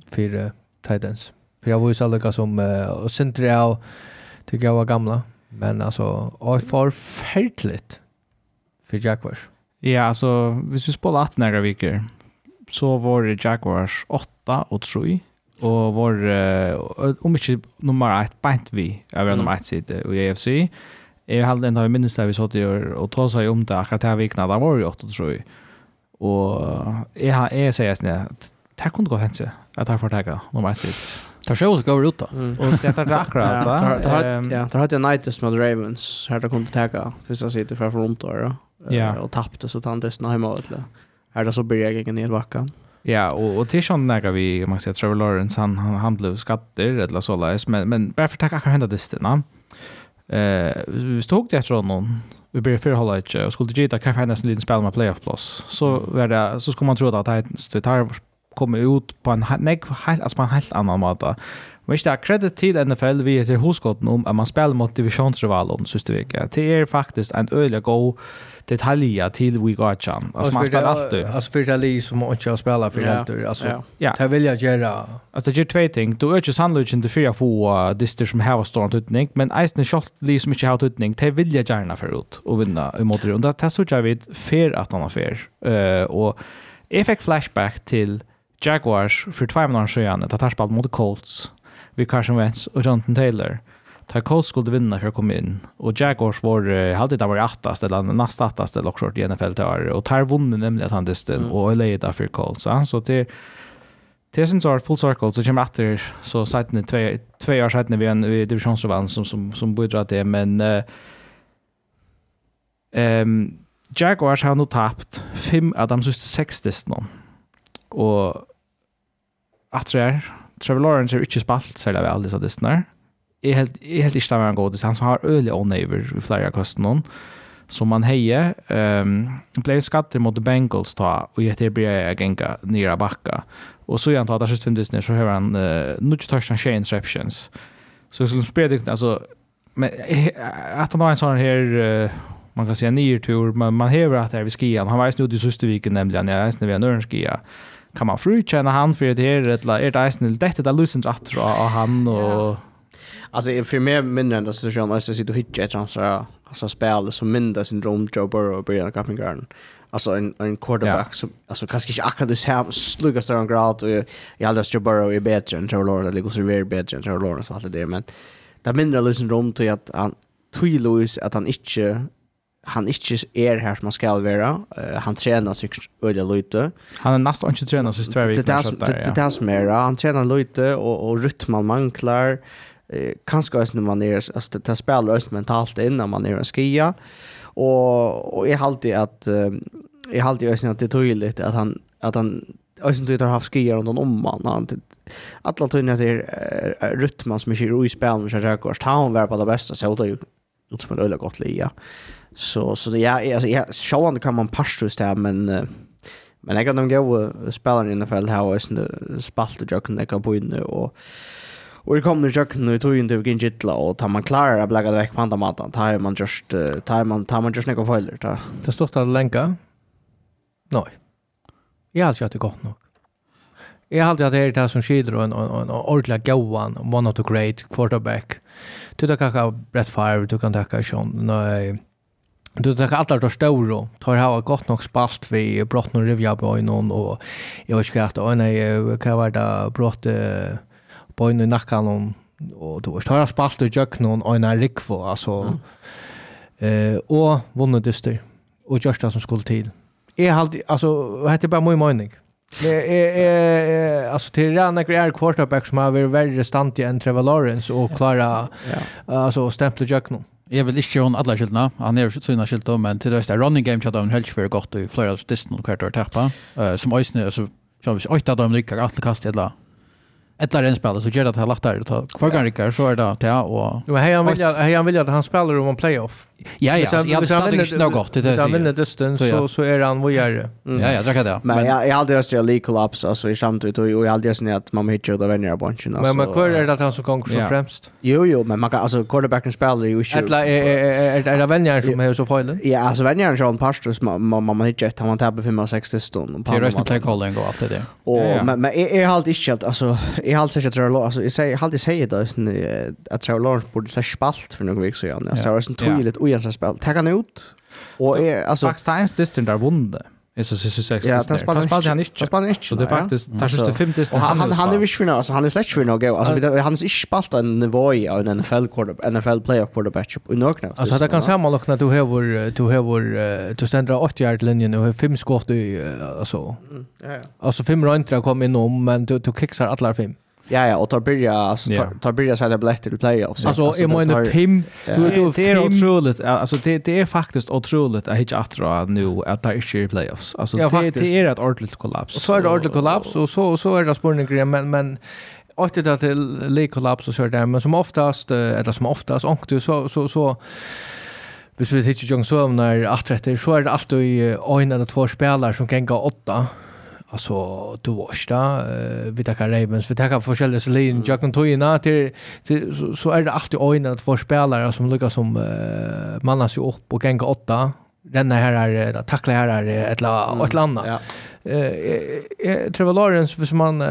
for uh, Titans. For jeg var jo særlig som uh, Sintri og tykker jeg var gamla. Men altså, og forferdelig for Jaguars. Ja, altså, hvis vi spåler 18 her viker, så var det Jaguars 8 og 3 og var uh, om ikke nummer 1 beint vi over mm. nummer 1 side i AFC. Jeg held en av minnes det vi satt i år, og ta seg om det akkurat her vikna, da var jo 8, tror jeg. Og jeg, jeg sier sånn at det kunne gå hent seg, at jeg får tagge nummer 1 side. Det ser ut som ut då. Og det är akkurat da. Ja, det har jag United med Ravens, her det kunne tagge, hvis jeg för fra rundt Ja. og tappade så tantes hjemme, eller? Här det så blir jag ingen nedvakka. Ja. Ja, och och till sån där vi man säger Trevor Lawrence han han, han blev skatter eller så där men men bara för att tacka hända det där. Eh, vi stod det tror någon vi blir för hålla och skulle ge det kanske en liten spel med playoff plus. Så var det så skulle man tro att det tar kommer ut på en nej helt, alltså på en helt annan måte. Men ikke det till NFL vi heter hoskotten om att man spelar mot divisionsrivalen sista vecka. Det är faktiskt en öliga go detaljer till we got chan. Alltså man spelar alltid. Alltså för det är som man inte har spelat för alltid. Alltså, det vill jag göra. Alltså det gör två ting. Du ökar sannolikt inte för att få dyster som har var utning, men eisen shot li som inte har utning. Det vill jag gärna förut och vinna emot det. Och det så jag vet för att han har fair. Eh och jag flashback till Jaguars för två månader sedan att ha spelat mot Colts vid Carson Wentz och Jonathan Taylor. Ta Colts skulle vinna för att komma in och Jaguars var hade det varit attast eller nästa attast eller också i NFL till år. och tar vunnen nämligen att han distan mm. och LA där för Colts Ja? så det Det syns att full circle så kommer efter så sidan i två två år sidan vi en vi divisionsrival som som som bidrar till men eh ehm Jaguars har nu tappat fem av de sista sex distan. Och att det är. Trevor Lawrence är inte spalt særlig ved väl, dessa distene. Är helt, jeg helt inte stemmer han god, han som har øyelig neighbor i flera kosten som man heier, um, blev skatter mot Bengals ta, och etter blir jeg genga nere backa. Och så igjen det der siste finnes så har han uh, nutt touchdown tjej interceptions. Så skulle spela alltså men att han har en sån här uh, man kan säga nyrtur men man häver att det är vid skian. Han var ju snudd i Susterviken nämligen. Jag är snudd vid en örnskia kan man frukänna han för det här eller är det isen det det lösen rätt tror av han och Alltså för mig mindre än det så jag måste sitta och hitcha ett transfer alltså spel som mindre syndrom Joe Burrow och Brian Kappingarden alltså en en quarterback yeah. som alltså kanske inte akkurat det här sluggar större grad och i alla Joe Burrow är bättre än Trevor Lawrence eller går så är bättre än Trevor Lawrence och allt det där men det mindre lösen rum till att han Tui att han inte han ikke er her som han skal være. Uh, han trener seg øyne lite. Han er nesten ikke trener seg tvær Det er det som er. Han trener lite, og, og rytmen mangler. Uh, kanskje også når man er, altså, det det spiller også mentalt inn når man er en skia. Og, og jeg halte at, uh, jeg halte også at det er tydelig at han, at han Øysen tøyt har haft skia rundt om man, han. Alla tøyne at det er rytmen som ikke er i spelen med Kjærkors. Han var på det beste, så det er jo som en øyla godt lia. Ja. Så, så det ja, alltså, ja, sjåan kan man parstus det här, men uh, men jag kan de gå spela i NFL här och spalt och jökna kan på inne och Och det kommer jökna i tojen inte vilken gittla och tar man klarar att lägga det väck på andra maten tar man just uh, tar man tar man just några följder tar. Det står att länka. Nej. Jag har inte gått nog. Jag har alltid att det är det här som skiljer och en, en, en ordentlig gåan, one of the great quarterback. Du kan tacka Brett Favre, du kan tacka Sean, nej, Du tar alla de stora, tar ha gott nog spalt vi brott någon revja på någon och jag vet inte att en kan vara det brott på en nackan och då tar jag spalt och jag någon en rik för alltså eh och vunnit dyster och just det som skulle till. Är halt alltså heter bara mycket mening. Det är alltså till rena grejer quarterback som har varit väldigt restant i en Trevor Lawrence och klara alltså stämpla jag någon. Jeg vil ikke hon alla skiltene. Han er jo sina skiltene, men til det er running game chat av en helst veldig godt i flere av stisten og hvert år tappa. Uh, som øysene, altså, som hvis øyta dem rykker alle kast i etla etla renspillet, så gjør det at han lagt der. Hver gang rykker, så er det til og... Jo, hei han vilja at han spiller om en playoff. Ja, ja, jag hade stadigt inte något gott. det Hvis han vinner dysten så, så är han vad gör det. Ja, jag drack det. Men jag, jag hade röst jag lik kollaps alltså i samtidigt och jag hade röst att man hittar ut av vänner bunchen. Men men kvar är det att han som kommer så främst? Jo, jo, men man kan alltså quarterbacken spelar ju inte. Eller är det vänner som är så fel? Ja, alltså vänner som Pastors man man hittar ett han man tappar 65 dysten. Det är rösten play calling och allt det. Och men men är halt inte helt alltså är halt så jag tror alltså jag säger halt säger det att Trevor Lawrence borde släppa spalt för några veckor sedan. Alltså det var så tydligt och Jensen spel. Tag han ut. Och är alltså Max Steins distant där vunde. Är så så sex. Ja, det spelar han inte. Spelar han inte. Så det är faktiskt tar just fem distan. Han han han är för nu alltså han är släkt för nu gå. alltså han är inte spalt en nivå i en NFL quarterback NFL player quarterback i några. Alltså det kan samma lockna du har vår du har vår du ständra 80 yard linjen och har fem skott i alltså. Ja ja. Alltså fem runt kom in om men du du kicksar alla fem. Ja ja, och tar börja alltså tar, tar börja så här biljetter till playoffs. Alltså, alltså jag menar fem, du du det är otroligt. Alltså det det är faktiskt otroligt att hitta attra nu att det inte är playoffs. Alltså ja, det, det är ett ordentligt kollaps. Och så är det ordentligt kollaps och så så är det spårningen men men åt det till kollaps och så där men som oftast eller som oftast onktu så så så Hvis vi tittar Jong Sovnar Atträtter, så är det alltid en eller två spelare som kan gå åtta alltså du varsta vi tar Ravens vi tar forskjellige så lin Jack and Toyna till så är det alltid ögonen att få spelare som lyckas som uh, mannas ju upp och gänga åtta renna här är uh, tackla här är ett la ett landa. Ja. Eh Trevor Lawrence för som uh,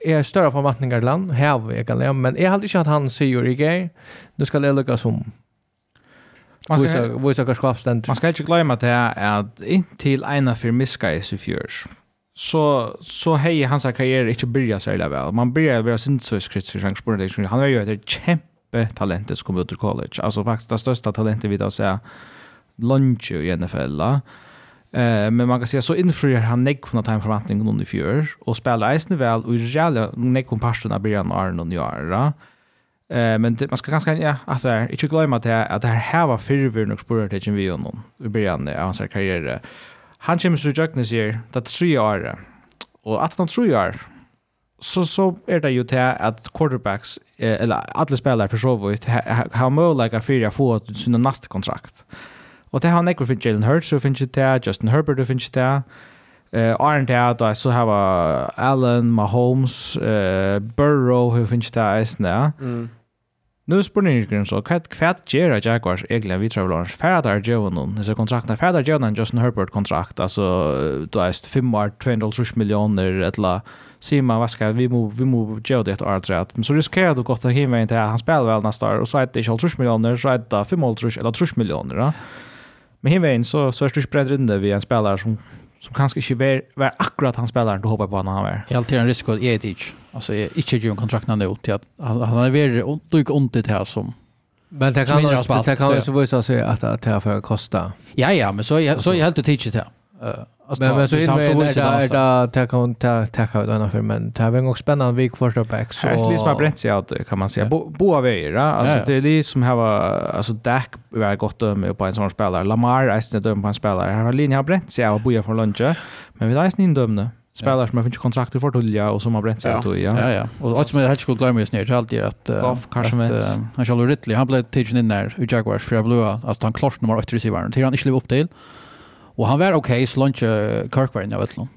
är större på vattningar land här vi kan lämna men jag hade inte att han säger i grej. Nu ska det lyckas som Man ska visa visa Man ska inte glömma att det är att intill ena för miska i fjörs så så hej hans karriär inte börja så där väl. Man börjar vara sin så skritsig chans på det. Han är ju ett kämpe talent som kommer ut ur college. Alltså faktiskt det största talentet vi då säga lunch i NFL. Eh men man kan säga så inför han näck från time förväntningen under fjör och spelar isen väl och jävla näck om passionen av han Arn och Jara. Eh men det, man ska ganska ja att det är inte glömma att det här var förvånande spår det vi honom i början av hans karriär han kommer så jøknes her, det er tre år, og at han tre år, så, så er det jo til at quarterbacks, eh, eller alle spillere for så vidt, har mulighet for å få sin neste kontrakt. Og det har han ikke for Jalen Hurts, så finnes det Justin Herbert, så finnes det Eh Arn där då så har Allen, Mahomes, eh Burrow hur finns det är snä. Mm. Nu spurningar så kvat kvat gera Jaguars egentligen? Vi travel orange färdar Jevon så kontrakten färdar Jevon Justin Herbert kontrakt. Alltså då är det 5 år 230 miljoner eller ser man vad ska vi mo vi mo göra det ett år men så riskerar du gott att hinna inte han spelar väl nästa år och så är det 30 miljoner så är det 5 eller 30 miljoner då men hinna så så är det spread runt vi en spelare som som kanske inte var, var akkurat han spelaren du hoppar på när han var. Jag alltid en risk att jeg er Alltså jag inte ger en kontrakt nu till att at han, han er vært lykke ondt det här som Men det kan också, det jo også vise seg att det här for kosta. Ja, ja, men så, så, så er jeg helt til tidlig det. Uh, Alltså, men men så hinner vi det där där kan ta ta ta ut annan för men det har var en gång spännande vik första back så Det är liksom brett sig ut kan man säga. Boa vägar alltså det är liksom här var alltså Dak var gott döme på en sån spelare. Lamar är snett döme på en spelare. Här har linjen brett sig och boja från lunch. Men vi där är inte dömde. Spelare som har finnit kontrakter för Tulja och som har bränt sig ja. ut. Ja, ja. Och allt som helt skulle glömma just ner till allt är att... Goff, kanske med. Han kör Ridley, han blev tidsen in där i Jaguars för jag blev att han klart nummer 8 receivern. Det har han inte blivit upp till. Och han var okej okay, så långt Kirk var inne i Vettlund.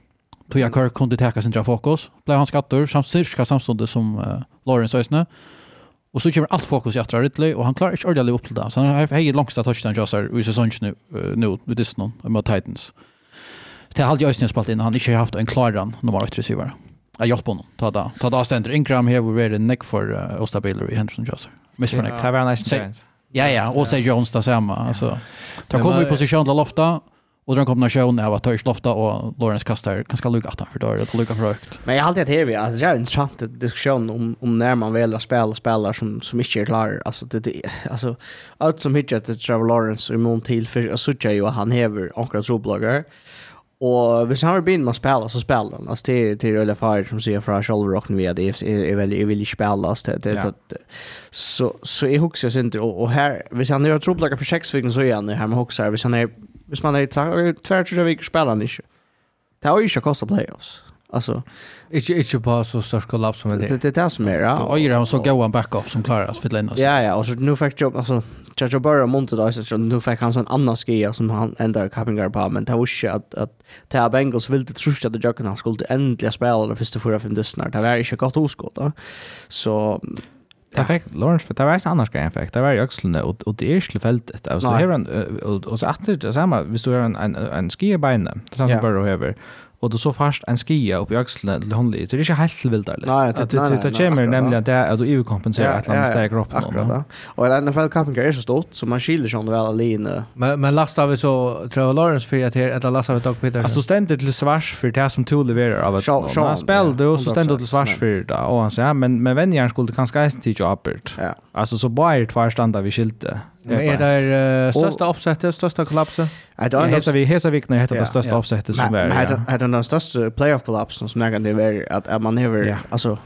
Tog jag Kirk kunde täcka sin fokus. Blev han skattor, samt cirka samståndet som uh, Lawrence Ösne. Och så kommer allt fokus i Atra Ridley och han klarar inte ordentligt upp till det. Så han har hejt långsta touchdown Jossar i säsongen nu, uh, nu i Disney mot Titans. Det har aldrig Ösne spalt in, han inte har haft en klaran nummer 8 receiver. Jag hjälper honom, ta det. Ta det avständer. Ingram här var varit neck för uh, Ostabiler i Henderson Jassar. Miss för Missförnäkt. Det var en nice experience. Ja, ja, och säger Jones där samma. Alltså, ta kommer i position till lofta Och den kombinationen av att Törs Lofta och Lawrence kastar ganska lugnt att för då är det lugnt för högt. Men jag har alltid här vi alltså det är en intressant diskussion om om när man väljer att spela spelare som som inte är klar alltså det, det alltså allt som hittar till Trevor Lawrence i mån till för jag såg ju att han häver ankra trobloggar. Och vi han har begynt med att spela så spelar han. Alltså till till Ulla Fire som säger från Shoulder Rock via det är väl jag vill spela alltså det det så så är huxar inte och, och här hvis han har trobloggar för sex veckor så igen här med huxar Hvis han är Hvis man er i tvær tre viker spiller han ikke. Det har jo ikke kostet playoffs. Alltså ikke, ikke på så størst kollaps som det. Det det där som är ja. Och ju han så gå en backup som klarar att fylla in oss. Ja ja, och så nu fick jobb alltså Chacho Burrow monte då så nu fick han sån annan skia som han ändå cappingar på men det var ju att att Tea Bengals ville trusha att Jackan skulle äntligen spela den första förra fem dessnar. Det var ju inte gott oskott då. Så Det fick Lawrence för det var inte annars grejen fick. Det var ju axlarna och och det är skillfältet. Alltså här och och så att det samma, vi står en en en skibein där. Det samma bara över och då så fast en skia upp i akslene till hon lite. det är inte helt tilvildarlig. Nej, det, det nei, det kommer nemlig at det er at du overkompenserer et eller annet steg kroppen. Akkurat det. Og en NFL-kappen är så stort, så man skiljer sånn väl alene. Men, men lastar vi så Trevor Lawrence för att her, eller lastar vi Doug Peterson. Alltså ständigt till svars för det som tog leverer av et sånt. Han och det, så ständigt till svars för det, och han säger men, men vennjern skulle kanske eisen tid jo Ja. Alltså så bare ett standa vi skilte Men är det uh, största uppsättet, största kollapset? I don't Hesa vi Hesa vikna hetta heter det största uppsättet som var. Men hade den största playoff kollapsen som jag kan det var att man never alltså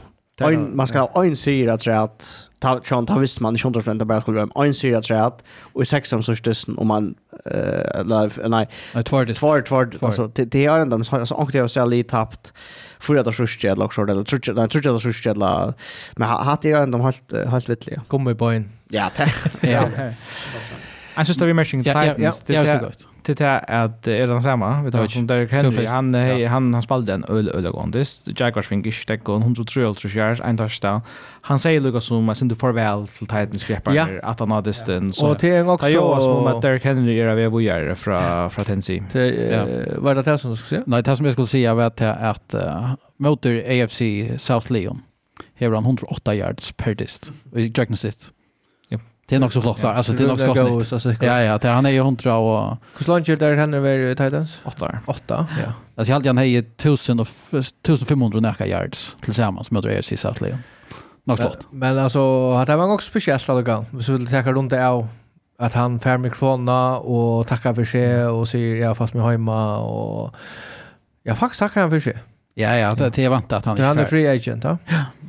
man skal ha en sida att ta Sean ta visste man 100 procent bara skulle vara en serie träd och i sexan så stösten om man eh live nej tvårt tvårt tvårt alltså det är ändå alltså ankte jag så lite tappt för att sjuste eller så där tror jag tror jag sjuste eller men hade jag ändå helt helt vettliga kommer på en ja ja Alltså står vi matching Titans. Ja, ja, ja, det är så gott till det att är den samma vi tar som Derek Henry han hej han han spelade en öl öl gondist Jaguars fick inte täcka 133 yards en touchdown. Han säger Lucas som att inte farväl till Titans fjärpar att han hade den så och till en också jag som att Derek Henry är vi vad från från Tennessee. Var det det som du skulle säga nej det som jag skulle säga var att att motor AFC South Leon Här har han 108 yards per dist. I Jackson sitt. Det är också flott där. Alltså det är Så konstigt. Ja ja, det han är ju 100 och Hur långt är där han över Titans? 8. 8. Ja. Alltså jag hade han hejer 1000 och 1500 näka yards tillsammans med Rodgers i South Lyon. Flott. Men alltså det var också speciellt alla gång. Vi skulle tacka runt det av att han fär mikrofonerna och tackar för sig och säger jag fast mig hemma och jag faktiskt tackar han för sig. Ja ja, det är vant att han är Han är free agent, ja.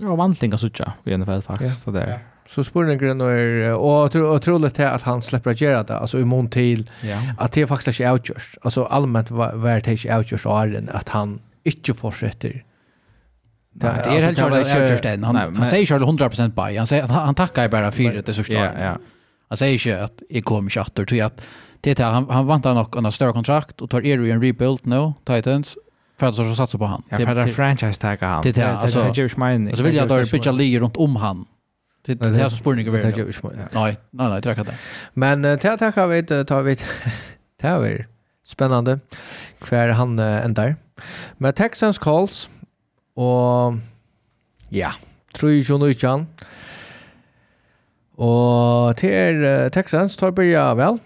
Ja, vantlingar sucha i NFL faktiskt så där. Så spurningen är och otroligt att han släpper att göra det alltså i mån till ja. att det faktiskt är outjust. Alltså allmänt var det inte outjust är att han inte fortsätter. Det är helt klart att outjust är han han säger själv 100% by. Han säger att han tackar bara för det så Ja, Ja, Han säger inte att jag kommer chatter till att det här, han, han vantar nog en större kontrakt och tar er i en rebuild nu, Titans, för att så satsa på han. Ja, för att franchise tagga han. Det är alltså, så vill jag då bygga ligger runt om han Det det här som spurningar vi. Gör Nej, nej, nej, det räcker det. Men det här tackar vi tar vi det här är spännande kvar han ändar. Men Texans calls och ja, tror ju nu kan. Och till Texans tar börja väl.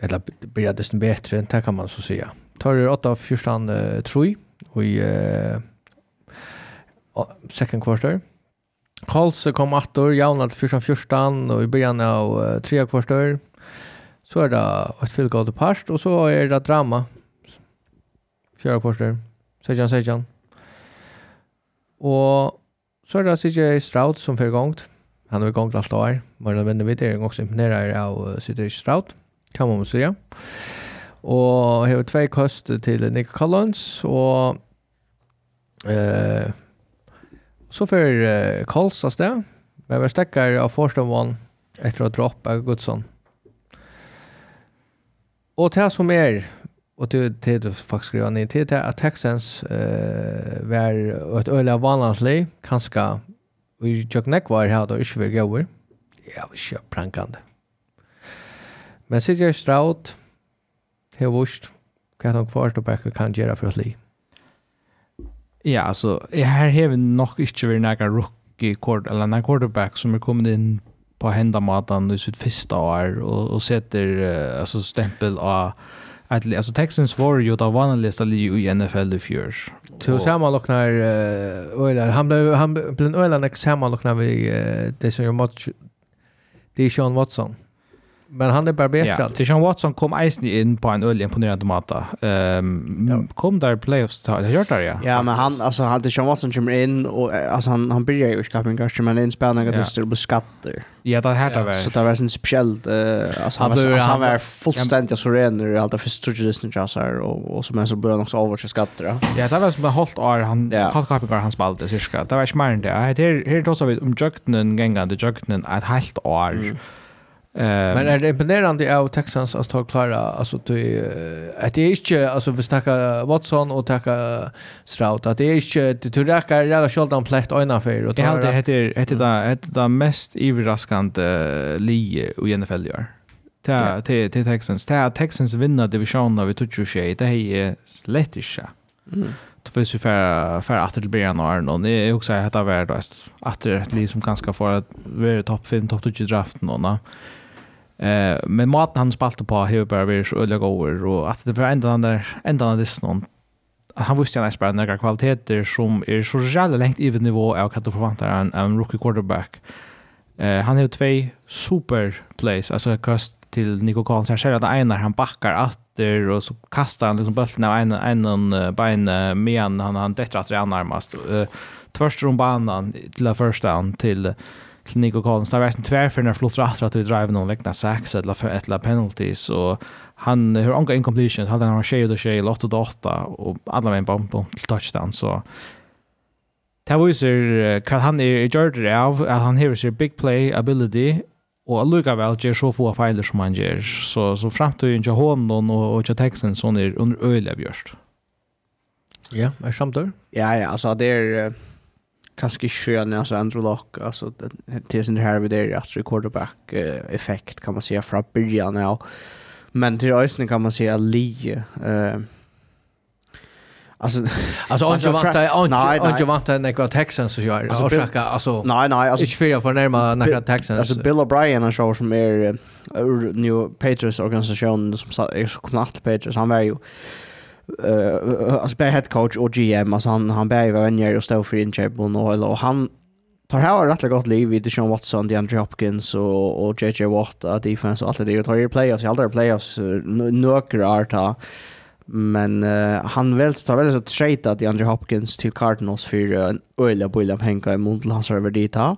Eller börja desto bättre, det kan man så säga. Tar det 8 av 14 tror och i second quarter. Karlsø kom attor, Javnald 14-14, og i början av uh, tre kvarstår. Så er det et fyllgående parst, og så er det drama. Fjärde kvarstår. Sejan, sejan. Og så er det CJ Stroud som fyrir gongt. Han har gongt alt år. Men jeg vinner videre, jeg er også imponerer av CJ Stroud. Kan man säga. sige. Og har två kost til Nick Collins, og eh, Så för uh, Karls av det. Men vi stäcker av första Forstamvann efter att droppa av Gudsson. Och det som är och det det du faktiskt skriver ner till det att Texans eh var ett öliga vanlandslig kanske vi tjock neck var här då inte vill gå. Ja, vi kör prankande. Men CJ Stroud har vurst kan han kvarstå bäcka kan göra för att liv. Ja, altså, her har vi nok ikke vært några rookie kort, eller noen quarterback som er kommet inn på henda matan i sitt første år, og, og setter uh, altså, stempel av at, altså Texans var jo da vanligste li i NFL i fjør. Så sammanlocknar uh, Oilar, han blev han blev en Oilar när vi uh, det som är Deshaun Watson. Men han är bara bättre. Ja, Tishan Watson kom eisen in på en öl imponerande mata. Um, ja. Kom där playoffs ta det gjort där ja. Ja, men han alltså han Tishan Watson kommer in och alltså han han börjar ju skapa en kanske men inspelarna det till på skatter. Ja, det här där. Så det var en speciell eh alltså han var han var fullständigt så ren i allt för struggles och så här och och som är så börjar också över till skatter. Ja, det var som hållt år han kallt kapingar han spalte cirka. Det var inte men Här här då så vi om jöknen gängande, jöknen ett helt år. Um, men är det imponerande av Texans att ta klara alltså det att det är inte alltså vi snackar Watson och tacka Stroud att det är inte det tror jag är rätt skuld om plätt ena för och ta det heter heter det heter det mest överraskande li i NFL gör. Till till Texans till Texans vinner divisionen av 2020 det är lätt inte. Mm. Tvås vi för för att det blir en och någon. Det är också att det är värdelöst. Att det är ett liv som ganska får att vara topp 5 topp 20 draft nå. Eh men maten han spalte på hur bara vi så öliga går och att det var ända den där ända den där någon han visste ju nästan några kvaliteter som är så jävla långt i nivå av kan inte förvänta en, en rookie quarterback. Eh han har två super plays alltså kast till Nico Collins. jag ser att ena han backar åter och så kastar han liksom bollen av en en ben med han han detta att det närmast Uh, tvärs runt banan till första han till till Nico Collins. Det var en tvärför när flottar att att drive någon vecka sex eller för ett penalties och han har anka incompletion, hade han tjej och tjej 8 och 8 och alla med en bomb till touchdown så Det var ju kan han är det av at han har sin big play ability og Luka gjør så få feiler som han gjør, så så framtiden til hånden og, og til teksten sånn er under öle björst. Ja, är samtör. Ja, ja, alltså det är kanske skön alltså Andrew Lock alltså det är sin här vid det att quarterback effekt kan man säga från början ja. Men till ösnen kan man säga Lee eh Alltså alltså Andre vant Andre vant en ekva Texans så gör. Alltså försöka alltså Nej nej alltså inte fyra för närma några Texans. Alltså Bill O'Brien han show som är uh, New Patriots organisation som sa är så knappt Patriots han var ju uh, alltså bara head coach och GM alltså han han bara var vänner och stod för inköp och nål och han tar här rätt gott liv i Deshaun Watson, DeAndre Hopkins och och JJ Watt att defense och allt det där tar ju playoffs, alla playoffs några arta. Men uh, han väl tar väl så trade att DeAndre Hopkins till Cardinals för en öliga bullen pengar i mot hans över dit här.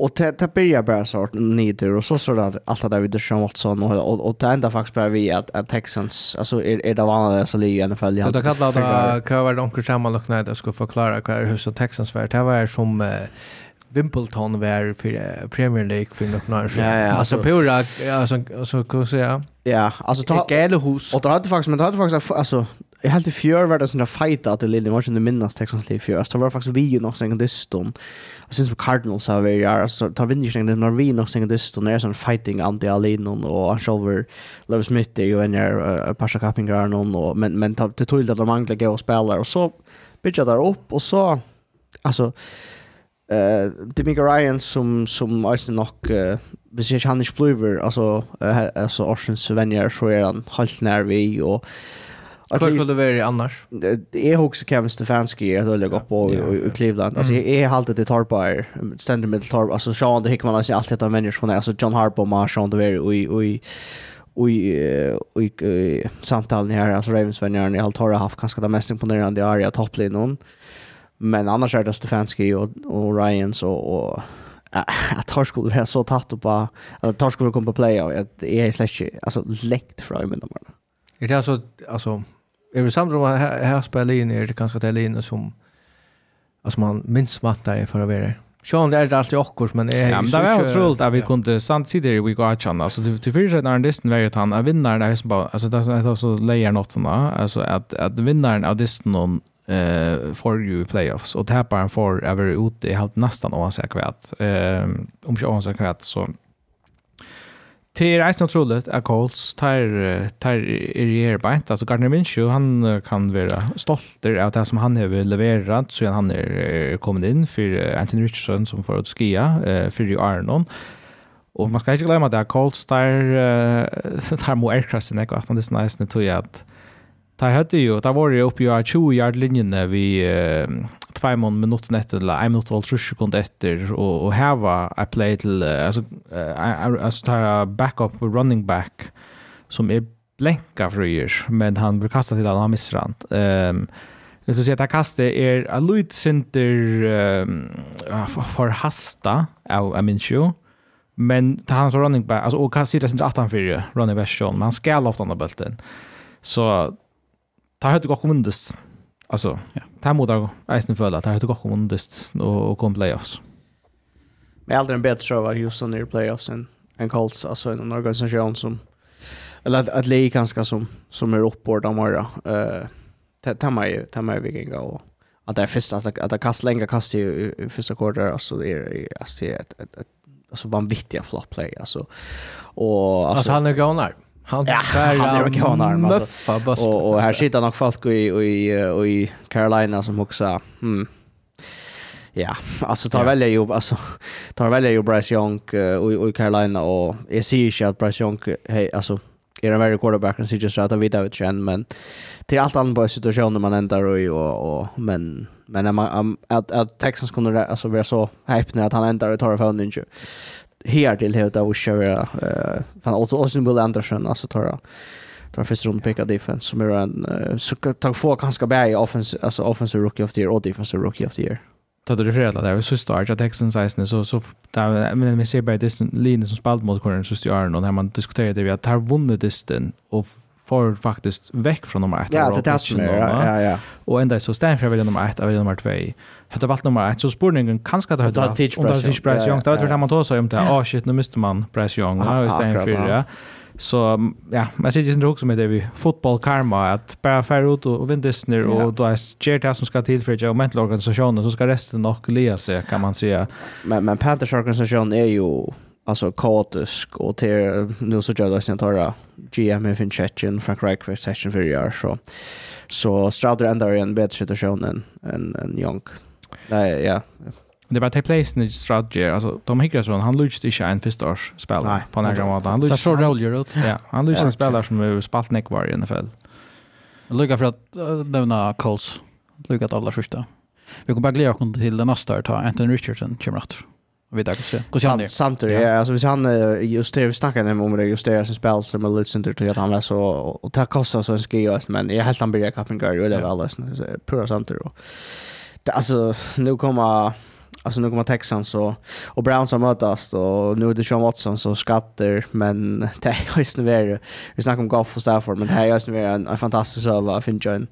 Och det, det börjar bara så nyter och så så där allt det där vid Sean Watson och och, och det enda faktiskt bara vi att, att Texans alltså är, är det vanliga så ligger i alla fall. Det kallar det kan vara kunde samma och när det ska förklara vad hur så Texans vart. Det var som Wimbledon var för Premier League för några år sedan. Ja, ja, alltså pura alltså så kan säga. Ja, alltså ta Gällehus. Och det hade faktiskt men det hade faktiskt alltså jag helt i fjör var det sån där fight att det lilla var inte minnas Texans liv fjör. Så var faktiskt vi ju nog sen det Jag Och sen så Cardinals har vi är så tar vi sen den när vi nog sen det är sån fighting anti Alin och Anshover Lewis Smith det ju en är passa capping någon och men men det tog det de manglar gå och spela och så bitcha där upp och så alltså eh Demiga Ryan som som alltså nog eh hvis ikke han ikke blir, altså, altså Orsens venner, så er han halvt nær vi, og Hur skulle det vara annars? det är också Kevin Stefanski att lägga upp på i Cleveland. Alltså jag har alltid det torpar ständer med tar alltså Sean det Hickman alltså allt detta människor från alltså John Harbaugh och Sean det och och och samtal samtalen här alltså Ravens vänner i allt har haft ganska det mest imponerande area att någon. Men annars är det Stefanski och och Ryan så och att tar skulle vara så tatt upp att tar skulle komma på play och att är slash alltså läkt från i mina. Det alltså alltså Jag vill samtidigt om här, här spelar in är det ganska det linje som alltså man minst vattnar i att världen. Sean det är det alltid också men är Ja, men det är otroligt att vi kunde samtidigt vi går att känna alltså till till första när den var att han är vinnaren där som bara alltså det är så lejer något såna alltså att att vinnaren av distan någon eh för ju playoffs och tapparen får över ute i helt nästan oavsett kvätt. eh om jag oavsett kvätt så Det är inte otroligt att Coles tar, tar er i erbeint. Alltså Gardner Minshew, han kan vara stolt av det som han har levererat så han är kommit in för Anthony Richardson som får att skia för i Arnon. Och man ska inte glömma att Coles tar, tar må erkrasen, att han är nästan tror jag att Där hade ju, där var det uppe i 20 yard linjen vi uh, två mån minutter etter, eller en minut och 30 sekunder efter och och här var I play till uh, alltså uh, altså tar backup running back, som är blänka för years men han blir kastad till alla han misser han. Um, jeg skal si at jeg kastet er a lyd för hasta av jeg, jeg minns men ta hans running back, alltså, och kan sitta sinter 18-4, running back, men han ska ofte andre bulten. Så tar hade gått vundest. Alltså, ja. tar mot deg eisen för tar høyt godt vundest og, kom playoffs. Men aldrig en bättre så var Houston i playoffs än en Colts, alltså en organisation som, eller att et leg som, som är uppbord av eh Uh, tar ju tar meg vilken gå att det är första att att kast länge kast i, första kvartal alltså det är alltså ett ett alltså vanvittiga flop play alltså och alltså, han är gånar. Han ja, han är muffa bust. Och, och här sitter nog folk i, i, i Carolina som också hmm, Ja, alltså tar välja ju alltså tar välja ju Bryce Young uh, i Carolina och jag ser ju att Bryce Young hej alltså är en väldigt quarterback och sitter just att vi vet igen men till allt annat på situationen man ändrar och, och men men när man att att Texans kunde alltså vara så hype när att han ändrar och tar för honom inte här till hur det köra eh fan också Austin Will Anderson alltså tar tar första runden picka defense som är en så tar få ganska bra i offense alltså offensive rookie of the year och defensive rookie of the year. Ta det refererat där så sista Arja Texans isen så så där men vi ser bara distan linjen som spalt mot corner så styr och när man diskuterar det vi att har vunnit disten och får faktiskt väck från nummer 1 Ja, det är det som är. Ja, ja. Och ända så stämmer jag väl nummer 1 av nummer 2 hade valt nummer 1 så spurningen kanske att hade det om det inte Bryce Young. Då hade man tagit så om det ah shit nu måste man Price Young. Nu istället för ja. Så ja men sitter är inte också med det vi fotboll karma att bara färra ut och vinna ner och då är det det som ska till för jag Mental organisationen så ska resten nog lea sig kan man säga. Men men Panthers organisation är ju alltså kaotisk och till nu så gör det sen tar GM i Finchechen Frank Reich för session för år så så Strouder ändrar en bättre situation än än Young. Nej, ja. Det är bara till place i strategy. alltså Tom Hickerson, han lyckas inte en förstaårs spelare på några gamla. Han lyckades... Så roller ut. Ja, han lyckas en spelare som är spalt näck var i NFL. Lycka för att nämna Coles. Lycka att alla första. Vi kommer bara glädja oss till den nästa här, ta Anthony Richardson kommer att vi där kanske. Hur ser ja, alltså hvis han just det vi snackade om det just det som spel som är lite center till att han är så och ta kostar så en skios men jag helt han börjar kappen gör ju det väl alltså pura center det, alltså nu kommer alltså nu kommer Texans så och Browns har mötas och nu är det Sean Watson så skatter men det är ju är Vi snackar om golf och Stafford men det är ju snävare en, en fantastisk server för John.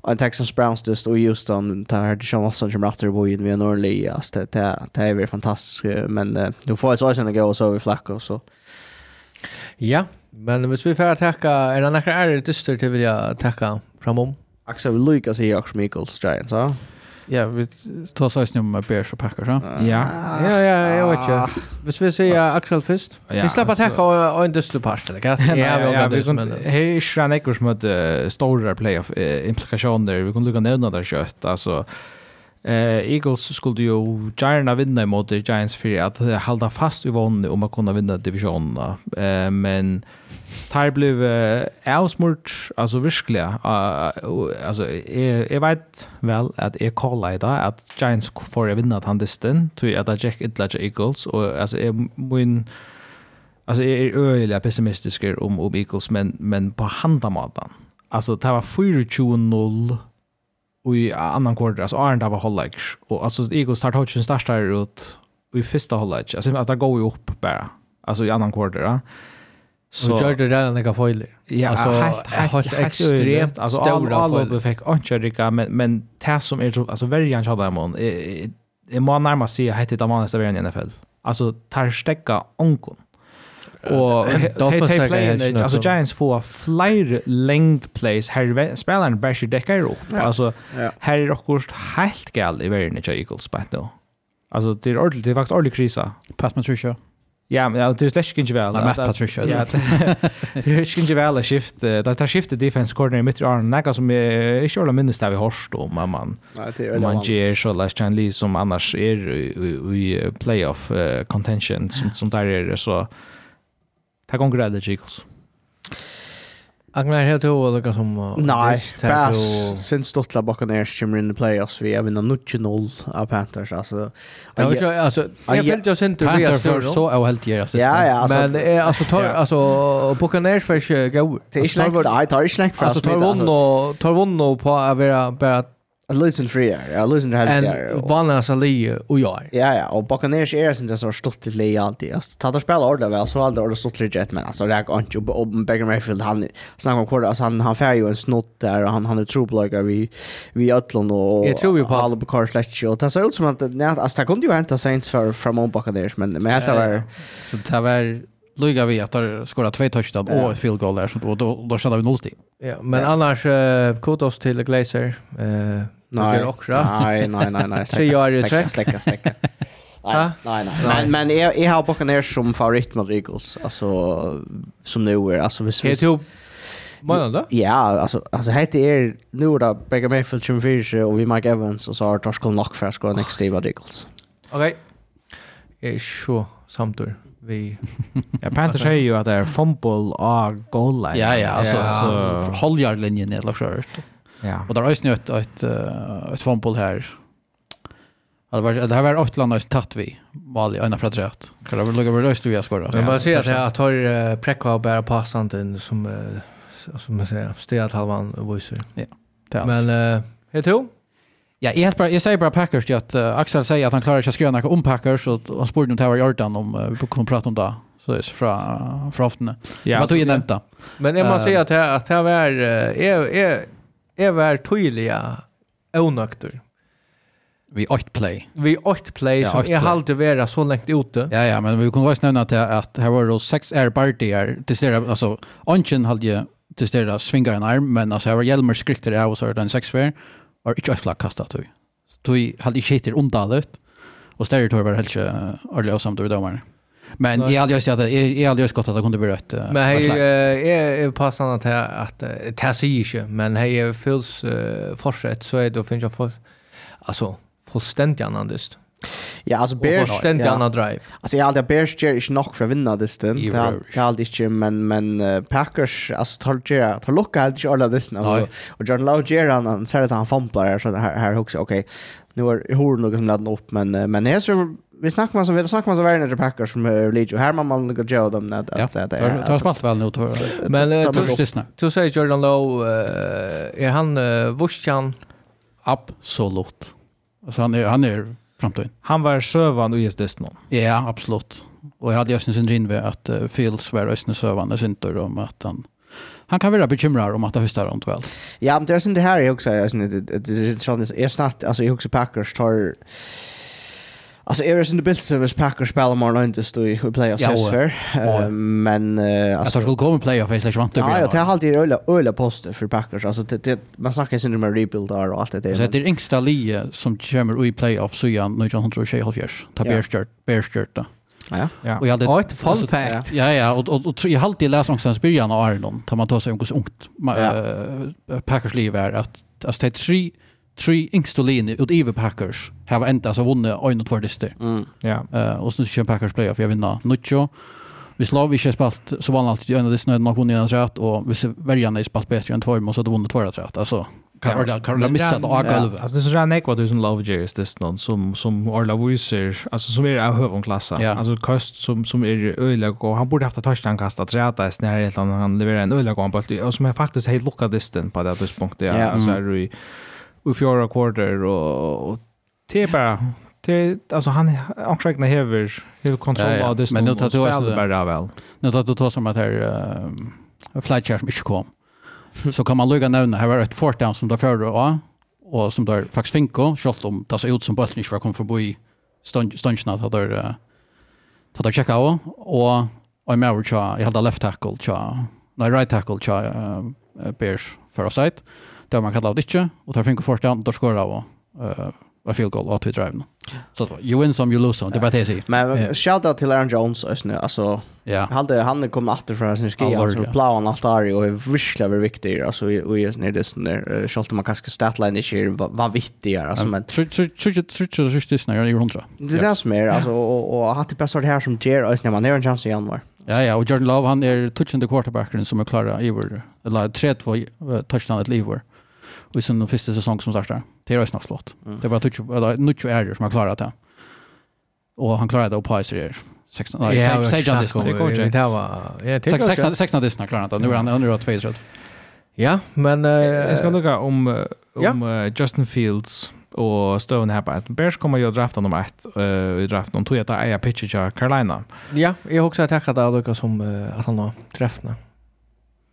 Och Texans Browns just och just om det här Sean Watson som rattar på in via Norley alltså det det, det är ju fantastiskt men nu får jag så sen gå och så vi flackar så. Ja, men hvis vi får tacka är det några är det dyster till vill jag tacka framom. Axel Lucas i Oxford Eagles Giants, ja. Ja, vi tar så snum med Bears och Packers, ja. Ja. Ja, ja, jag vet inte. Hvis vi säger Axel först. Vi släpper att täcka och en dustle pass eller kan. Ja, vi har det men här är Schranekers mot stora playoff implikationer. Vi kunde lukka nevna där kött alltså Eh, Eagles skulle ju gärna vinna mot Giants för att hålla fast i vann om att kunna vinna divisionen. Eh, men Tar blev uh, avsmurt, alltså verkligen. Uh, alltså, jag, jag vet väl att jag kallar idag att Giants får vinna att han distan, tror jag att Jack Idla Eagles, och alltså jag, min, alltså, jag är öjliga pessimistisk om, om Eagles, men, men på handamaten. Alltså, det var 24-0 i annan kvartal alltså Arne var hållag och alltså Eagles start touchen startar ut i första hållag alltså att det går ju upp bara alltså i annan kvartal Så och gjorde det redan några foiler. Ja, alltså helt extremt alltså stora alla fick inte rika men men det som är alltså värjan hade jag man är man närmast sig hette det man nästa i NFL. Alltså tar stäcka onkon och they play alltså Giants får flyr length plays. Här spelaren Basher Decker upp alltså här är också helt gal i världen i Eagles på nu alltså det är ordentligt det är faktiskt ordentlig krisa Pat Patricia. Ja, men det är släck inte väl. Matt Patricia. Ja, det är inte väl att skift. Det tar skiftet defense coordinator mitt i Aron Nagga som är inte alla minnes där vi hörst om man. Man ger så Lars Chan Lee som annars är i playoff contention som som där är så Det kan greie det, Kikos. Agnar, har du også noe som... Nei, Sen stottla stortla Buccaneers kommer in i playoffs, vi er vinner 0-0 av Panthers, altså. Ja, ikke, altså, jeg følte jo sin til vi för større. så är helt gjerne. Ja, ja, alltså. Men, alltså tar, alltså Buccaneers för sig gå. Det är ikke lengt, tar ikke lengt fra. Tar vunn och tar vunn och på att vara bara Lusen freer, ja, Lusen helgar. En vanna så li och jag. Ja, ja, och Buccaneers är sen det så stort till li alltid. Alltså tar det spela ordla väl så aldrig ordla stort legit jet men alltså det är inte och Baker Mayfield han snackar om kort alltså han han färg ju en snott där och han han är troblogger vi vi Ötlund och Jag tror ju på alla på Carl Fletcher och det ser ut som att nej alltså det kunde ju hända Saints för från Buccaneers men men det var så det var Luga vi att de skorar två touchdown och ett field goal där så då då kände vi nollstil. Ja, men annars kudos till Glazer. Eh Nej. Det är också. Nej, nej, nej, nej. Tre år i träck. Släcka, släcka. Nej, nej, nej. Men men jag jag har Buccaneers som favorit mot Eagles. Alltså som nu är alltså visst. Helt ihop. Vad då? Ja, alltså alltså heter er. nu då Baker Mayfield som fyra och vi Mike Evans och så har Tosh Knock för att skåra next day mot Eagles. Okej. Jag är så samtur vi Ja, Panthers säger ju att det är fumble och goal line. Ja, ja, alltså, ja. alltså linjen ner. lagt skört. Ja. Och där har ju ett ett ett fotboll här. Det var det här var åtta land har vi val i ena för rätt. Kan det väl lägga röst vi har skorat. Men bara säger att jag tar prekva bara passande som som man säger stegat halvan voicer. Ja. Men eh helt jo. Ja, jag bara jag säger bara Packers att Axel säger att han klarar sig att skriva om Packers och han sporde om det här i Jordan om vi kommer prata om det så är från från aftonen. Ja, vad du då? Men jag måste säga att här att här är är jeg var tydelig avnøkter. Vi åt play. Vi åt play ja, som jag hade vara så länge ute. Ja ja, men vi kunde också nämna att att här var det sex air partier till stället alltså Anchen hade ju till stället svinga en arm men alltså här var Hjelmer skrikter jag och så den sex fair och inte ett flagg kastat då. Då hade inte skiter undan det och stället var helt ordentligt samt över domaren. Men jag hade just att jag jag hade just gott att det kunde bli rött. Men hej är är passande att att det ser ju men hej är feels fortsätt så är det finns jag för alltså fullständigt annorlunda. Ja, alltså Bears ständigt ja. annan drive. Alltså jag alltid Bears ger inte nog för att vinna det stund. Jag alltid inte men men uh, Packers alltså tar ger tar lucka helt i alla det alltså. Och Jordan Love ger han han säger att han fumblar så här här också okej. Nu är hur något som laddar upp men men är så vi snackar man så vi snackar man så värre Packers som är Leach här man man går Joe dem att att det är har smalt väl nu tror jag. Men du säger Jordan Low är han Vursjan absolut. Alltså han är han är framtiden. Han var sövan och just det Ja, absolut. Och jag hade just en syndrin vid att uh, Fields var östne sövande syntor om att han han kan vara bekymrad om att det hustar runt väl. Ja, men det är det här jag också. Jag syns det är snart alltså jag också Packers tar Alltså är det inte bild så vis Packers spelar imorgon inte stå i playoffs ja, för. Men Jag alltså jag skulle komma playoff är slash vant. Ja, jag tar alltid öliga, öliga poster för Packers. Alltså det, det man snackar ju om rebuild där och allt det där. Så det är yngsta lie som kommer i playoff så igen nu jag tror tjej halvjärs. Ta Bearstart shirt då. Ja. Ja. Och jag hade ett fun fact. Ja ja, och och, och jag har alltid läst om sen början av Arnon. Tar man tar sig om hur ungt Packers liv är att alltså det är tre tre yngste linjer i Packers har ända så vunnit en och två dyster. Mm. Ja. Eh Uh, och så kör Packers playoff jag vinner Nucho. Vi slår vi inte spalt så vann alltid en av de snöden någon en rätt och vi väljarna är spalt bättre än två och så hade vunnit två rätt. Alltså kan ja. kan Orla missa det av golvet. Alltså det är så rätt du som love Jerry's det någon som som Orla Wiser alltså som är av högon klass. Yeah. Alltså kost som som är öliga och han borde haft att touchdown kasta träta snär helt han levererar en öliga gång på och som är faktiskt helt lockad disten på det här tidspunktet. Ja. Alltså är det i fjärde kvarter och, och det är bara det alltså han ansträckna häver hur kontroll av det men nu tar du också bara väl nu tar du tar som att här uh, flaggar som inte kom. Så kan man lugga nämna här var ett fort down som där förra och och som där faktiskt finko skott om tas ut som bollen inte var kom förbi stunchen att där ta där checka och och I'm out cha jag hade left tackle cha nej right tackle cha uh, Bears för offside det man kallar det inte och tar finko första hand då skorar och uh, a field goal åt vi driven. Så you win some you lose some. Det var det jag säger. Men shout out till Aaron Jones alltså alltså yeah. hade han kom åter från sin ski så blåan allt där och är verkligen väldigt viktig alltså och just när det sån där skalt man kanske statline i är vad viktigare alltså men tror tror tror tror just det när jag är 100. Det där som är alltså och och hade passat här som Jer alltså när man är en chans i januari. Ja, ja, och Jordan Love, han är touchande quarterbacken som är klara i vår, eller 3-2 touchdown ett liv vår och sen den första säsongen som startar. Det är rösnas flott. Mm. Det bara touch eller nutch error som har klarat det. Och han klarade det på Pfizer 16. Nej, yeah, säg John Disney. Det går inte. Det var ja, 16 16 Disney klarat det. Nu är han under att Pfizer. Ja, men jag ska lukka om om Justin Fields och Stone här på att Bears kommer ju drafta nummer 1 eh, i draften om Toyota Aya Pitcher Carolina. Ja, jag har också tackat där Lucas som uh, att han har träffna.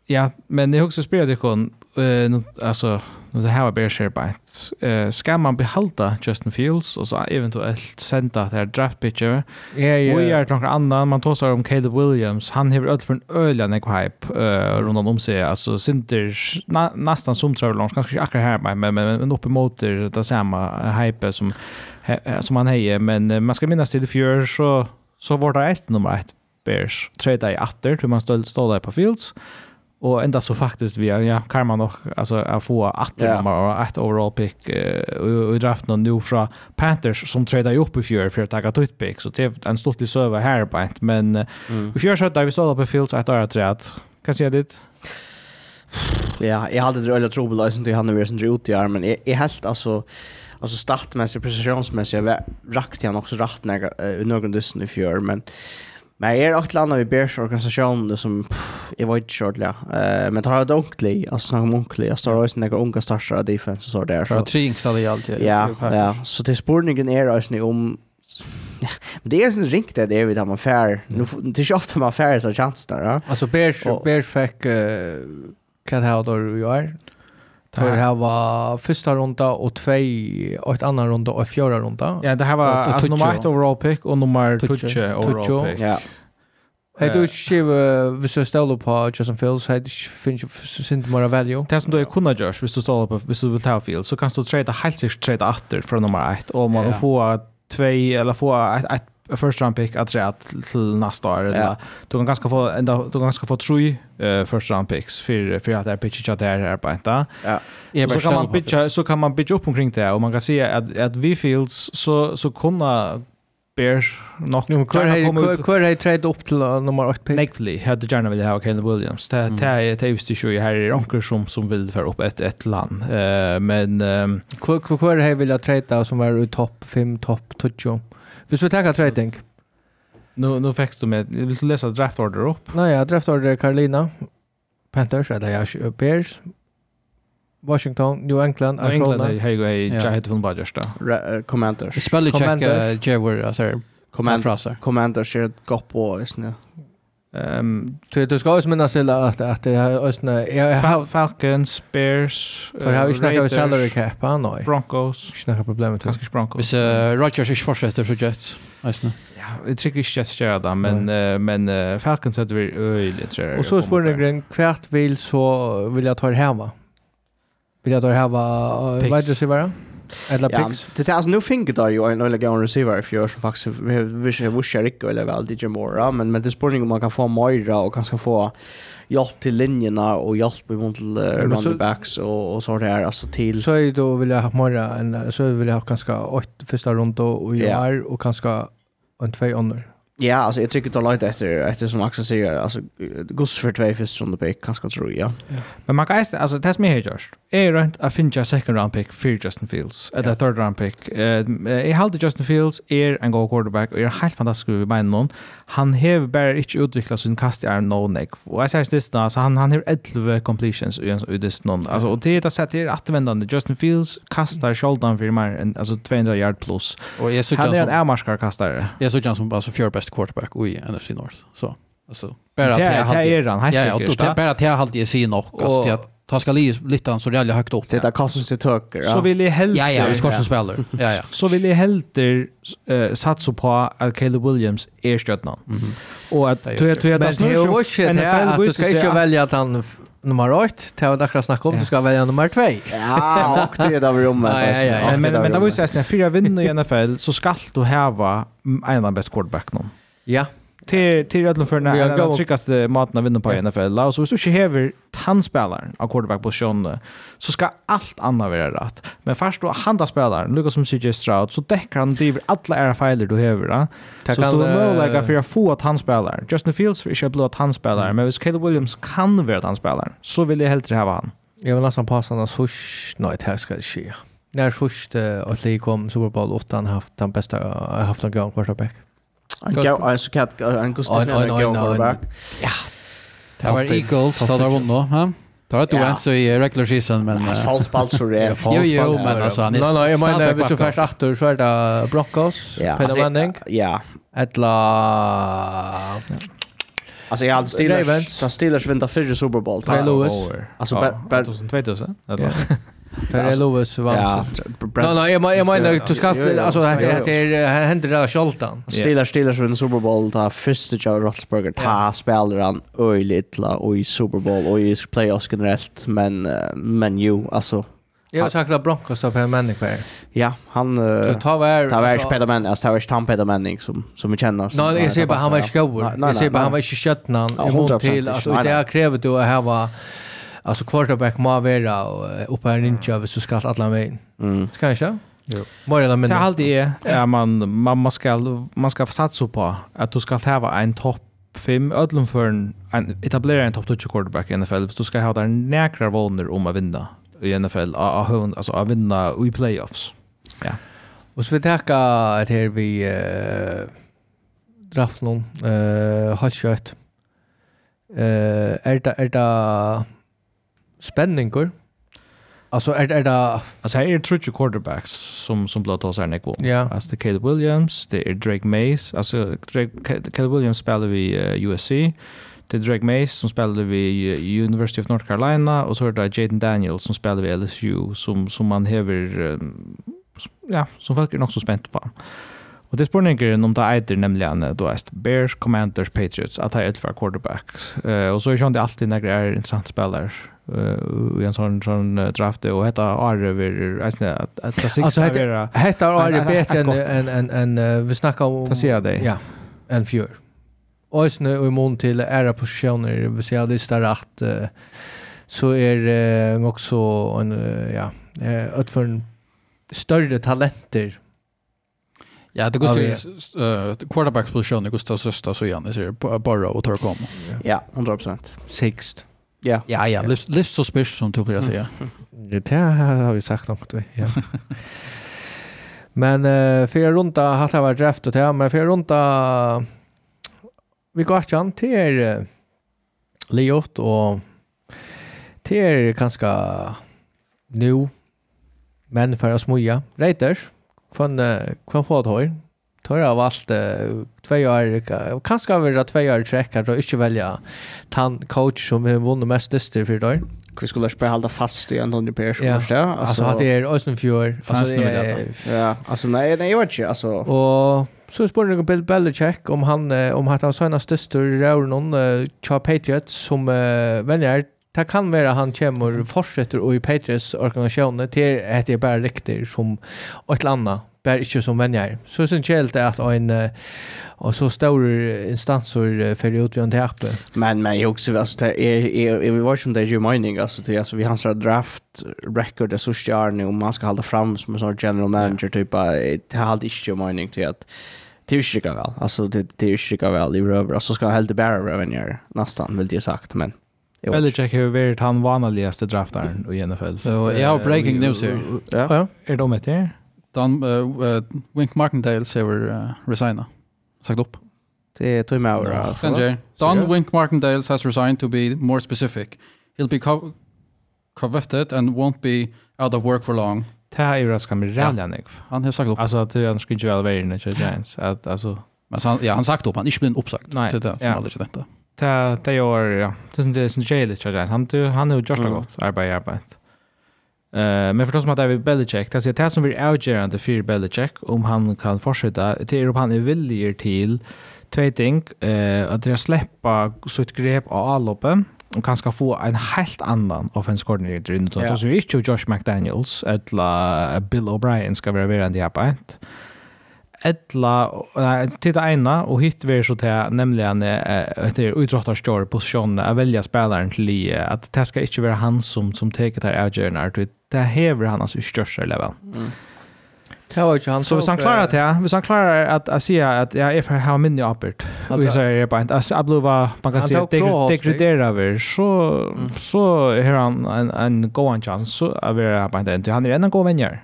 Ja, men jag också spelar det kon eh alltså nu det här bear share bytes. Eh ska man behålla Justin Fields och så eventuellt sända det här draft pitcher. Ja, ja. Vi är tror annan man tar om Caleb Williams. Han har allt för en ölian hype eh runt om sig. Alltså synter na, nästan som tror långt kanske akkurat här men men men uppe mot det där samma hype som som han hejer men man ska minnas till det fjör så så var det ett nummer ett Bears. Tredje i åter tror man stod, stod där på Fields. Och ända så faktiskt vi ja kan man nog alltså att få att ja. nummer ett overall pick eh, och, och drafta någon nu från Panthers som tradar ju upp i fjör för att ta ett pick så det är en stortlig server här på ett men mm. i fjör så där vi står på Fields att är träd kan se det Ja, jag hade det öliga trobelösen till han nu är sin ut i armen. Jag, jag helt alltså alltså startmässigt precisionsmässigt jag rackte han också rätt när uh, någon dysten i fjör men Men jag är också landar i Bears organisation som pff, jag vet inte ja. Uh, men tar jag donkly alltså snackar om onkly. Jag står också några unga starka defense så där så. För tre yngsta det allt. Ja, ja. Så det spårningen är alltså om Ja, men det är ju ringt det är vi där man fair. Nu det är ju ofta man fair så chans där. Alltså Bears Bears fick kan ha då ju är. Det här var första runda och två och ett andra runda och fjärde runda. Ja, det här var alltså nummer ett overall pick och nummer 2 overall pick. Ja. Hei du ikke, hvis du ståler på Justin Fields, hei finns ju synd mer value? Det som du kunna görs, hvis du ståler på, hvis du vill ta Fields, så kan du trade, helt sikkert trade åter från nummer ett och man får två eller få ett first round pick att säga till nästa år eller du kan ganska få ända du kan ganska få tre uh, first round picks för för att det är pitch chat där är på inte. Ja. Så kan man pitcha så kan man pitcha upp omkring det och man kan se att att vi fields så så kunna Bear nok nu kvar hej kvar hej trade upp till nummer 8 pick. Nekfli hade gärna vill ha Kane Williams. Det det är det just ju här i onkel som som vill för upp ett ett land. Eh men kvar kvar hej vill jag trade som var i topp 5 topp 20. Hvis vi tar trading. Nu nu fick du med. Vill du läsa draft order upp? Nej, ja, draft order Carolina Panthers eller ja, Bears. Washington, New England, Arizona. New England, hej, hej, jag heter från Badgers då. just där. Commanders. Spellecheck, Jewel, alltså. Commanders. Commanders är ett gott på just nu. Ehm um, du ska också minnas till att att det har ösna Falcons, Bears, Tar har ju snackat salary cap han nej. Broncos. Snacka problemet med Broncos. Hvis uh, Rodgers ikke fortsetter så Jets. Ösna. Ja, det tycker jag Jets gör där men uh, men uh, Falcons hade vi öjligt tror jag. Och så spår den kvart vill så vill jag ta det hemma. Vill jag ta det hemma? Vad det ska vara? Eller picks. Det är alltså nu finge det ju en eller gång receiver if you're faktiskt vi vi wish Eric eller väl DJ Moore men men det spårning om man kan få Moira och kanske få hjälp till linjerna och hjälp mot running backs och och så där alltså till så är då vill jag ha Moira en så vill jag ha kanske åtta första runt och i år och kanske en två andra. Ja, alltså jag tycker det låter efter efter som Axel säger alltså gus för två fisk som det pick kanske tror jag. Men man kan alltså det som jag har gjort, Är runt I think just second round pick för Justin Fields eller ja. third round pick. Eh uh, held Justin Fields är en god quarterback och är helt fantastisk vid benen någon. Han har bara inte utvecklat sin kast i arm någon neck. Och jag säger det alltså han han har 11 completions i i det någon. Alltså och det är så att det är återvändande Justin Fields kastar skuldan för mer än alltså 200 yard plus. Och jag såg han är en ärmarskar kastare. Jag såg han som bara så fjärde best quarterback i NFC North. Så alltså bara att jag hade Ja, ja, och det bara att jag hade ju syn och alltså att ta ska lige lite han så jävla högt upp. Sätta Carson till Tucker. Så vill jag helt Ja, ja, vi ska som spelar. Ja, ja. Så vill jag helt eh satsa på att Caleb Williams är stjärnan. Och att tror du tror jag att det är ju att du ska inte välja att han nummer 8 till att akkurat snacka om du ska välja nummer 2. Ja, och det där rummet. Ja, ja, ja. Men men det var ju så att fyra vinner i NFL så skall du ha en av bäst quarterback någon. Ja till till alla för när den trickaste maten vinner på NFL. Och så hvis du inte hever tandspelaren av quarterback på så ska allt annat vara rätt. Men först då handa spelaren, Lucas som CJ Stroud, så täcker han driver alla era filer du hever. Så står det möjliga för att få att han spelar. Justin Fields vill inte bli att han spelar, men hvis Caleb Williams kan vara att han spelar, så vill jag hellre ha han. Jag vill nästan passa honom så det här ska det ske. När först att Lee kom Super Bowl 8 haft den bästa haft en gång quarterback. En go alltså cat en Gustav en go quarterback. Ja. Det var Eagles då där vann ha. Det var du ens så i regular season men false balls så det. Jo jo men alltså han är Nej nej jag menar vi så fast åter så är det Broncos Peter Manning. Ja. Ettla Alltså jag hade Steelers, så Steelers vinner fyra Super Bowl. Alltså 2000 2000. Terry Lewis vann ja, Nej nej jag menar jag menar du ska alltså det det händer det Scholtan. Steelers Steelers vinner Super Bowl ta första Joe Roethlisberger ta spelar han öjligt la och i Super Bowl och i playoffs generellt men men ju alltså Jag har sagt att Broncos har Per Manning kvar. Ja, han... Så ta var... Ta var Peter Manning, alltså ta var Tom Peter Manning som, som vi känner. Nej, jag ser bara han var inte skor. Jag ser bara han var inte köttnan. Jag mot till att det kräver du att ha alltså quarterback må vara uppe här inte hvis du ska alla med. Mm. Ska inte? Jo. Mer eller mindre. Det är alltid är ja, man man ska man ska satsa på att du ska ha en topp 5 ödlum för en etablera en topp 20 quarterback i NFL. Så du ska ha där näkra våner om att vinna i NFL, alltså att vinna i playoffs. Ja. Och så vi tackar att här vi draft någon eh halvkött. Eh, är det, är det spänningar. Alltså är er, är det alltså här är er quarterbacks som som blott oss här Nico. Ja. Alltså det Caleb Williams, det är Drake Mays, alltså Drake Caleb Williams spelar vi uh, USC. Det är Drake Mays som spelar vi uh, University of North Carolina och så är det Jaden Daniels som spelar vi LSU som som man häver um, ja, som folk är nog så spänt på. Och det spårningen om det äter nämligen då är Bears, Commanders, Patriots att ha ett för quarterbacks. Eh uh, och så är det alltid några intressanta spelare uh, i en sån sån draft och hetta Arre vill alltså att att det sig alltså hetta hetta Arre bättre än än än än vi snackar om ta sig dig. ja en fjör och nu och mån till era positioner vi ser det där att så är det också en ja ett för större talenter Ja, det går så uh, quarterback position, det går så sista så igen, det ser bara och tar kom. Ja, 100%. Sixth. Ja, ja, ja. Livs, livs så spes som du vill säga. Det här har vi sagt något vi. Ja. men uh, för runt har det varit draft och det men för runt vi går an till uh, Leot och till ganska nu men för att smoja. Reiters från uh, från Fordhöj Tar jag valt uh, två år, kanske har vi då två år träckar då inte välja tan coach som har vunnit mest dyster för då. Vi skulle spela hålla fast i Antonio Persson ja. första. Alltså att det är Östen Fjord. Alltså Ja, alltså nej, nej jag vet inte alltså. Och så spår jag Bill Belichick om han om han har såna största rör någon Cha Patriots som uh, vänner Det kan vara han kommer fortsätter och i Patriots organisationen till att det är bara riktigt som ett eller annat bare inte som vänner. Så synes jeg helt att en och så store instanser för ut vid Antwerpen. Men men jag också alltså det är är vi var som det ju mining alltså det alltså vi har så draft record det så stjärne om man ska hålla fram som en sån general manager typ det har alltid ju mining till att det är ju inte väl. Alltså det det är ju inte väl i röver. Alltså ska helt det bara revenir nästan vill jag sagt men Belichick har varit han vanligaste draftaren i NFL. Så jag har breaking news här. Ja. Är de med till? Dan uh, uh, Wink Martindale säger uh, resigna. Sagt upp. Det tror jag med. Sanjay. Don Wink Martindale has resigned to be more specific. He'll be co coveted and won't be out of work for long. Det här är ju överraskar mig rädda ja. Han har sagt upp. Alltså att han skulle inte väl vara i när Giants. Att, alltså... Men han, ja, han sagt upp. Han är inte blivit uppsagt. Nej. Det är det som aldrig är detta. Det är ju, ja. Det är som Jay lite Joe Giants. Han har gjort det gott. Arbete, arbete. Uh, men förstås med David Belichick, det är det som blir avgörande för Belichick om han kan fortsätta, det är om han är villig till två ting, uh, att det är släppa sitt grepp av avloppet och kanske få en helt annan offensive coordinator in det. Så är inte Josh McDaniels eller Bill O'Brien ska vara vidare än det här på ett. Ettla, nej, till det ena och hit vi så till nämligen ett uh, utrottarstör position att välja spelaren till att det ska inte vara han som som tar det här avgörande det häver han alltså största level. Mm. Det var ju han så hvis han klarar det, hvis han klarar att att säga att jag är för how many uppert. Vi så är det på att Ablova man kan se degradera över så så har han en en go on chance så är det på inte han är en god vän.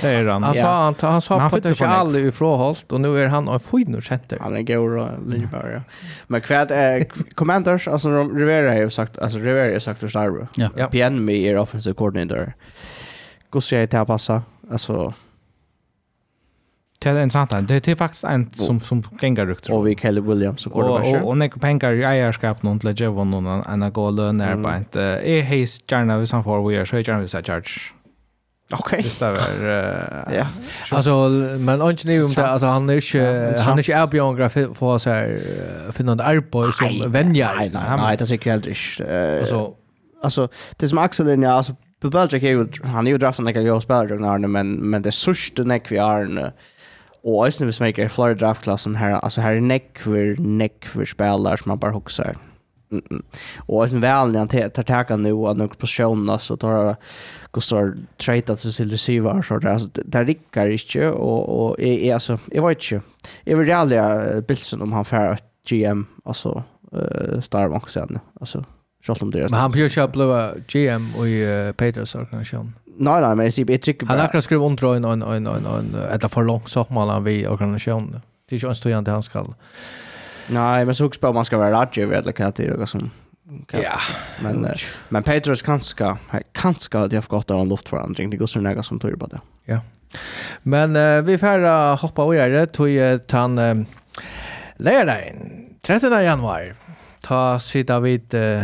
Det är han. Alltså han han sa potential i Holt och nu är han en fin center. Han är god och ja. Men kvad är commanders alltså Rivera har sagt alltså Rivera har sagt för Starbo. Ja. PN med är offensive coordinator hur ser det här passa? Alltså Det är en intressant. Det är faktiskt en som som gängar rukt. Och vi Kelly Williams så går det bara. Och och några pengar i ägarskap någon till Jevon någon en gå lön där på inte. Är hejs gärna vi som får vi är så gärna vi så charge. Okej. Det där Ja. Alltså men inte nu om det att han är inte han är inte är biografi för så här finna en arbete som vänjer. Nej, nej, det är säkert inte. Alltså alltså det som Axel är alltså Bubelczyk är ju, han är ju draften när jag spelar den här men, men det sörste näck vi är nu. Och ösnen vi smäker i flera draftklassen här, alltså här är näckver, näckver spelare som man bara huxar. Mm -mm. Och ösnen väl när han tar tacka nu och några positioner så tar jag Gustav trade sig till receiver så där alltså där rickar inte och och är alltså jag vet inte. Jag vill realia Bilson om han får GM alltså uh, Starbank sen alltså Själv om det er. Men han björs ju blåa GM i uh, Peters organisation. Nej, nej, men jag tycker inte... Han har skrivit under en, en, en, en, en, ett för långt sommar vid organisationen. Det är ju en stöjande han ska... Nej, men så också man ska vara rådgivare eller vad det är som... Ja. Men, uh, men Peters kanske, kanske hade har gått av en luftförändring. Det går så nära som tur på det. Ja. Men uh, vi får hoppa vidare till han uh, lördagen, 13 januari. Ta sida vid... Uh,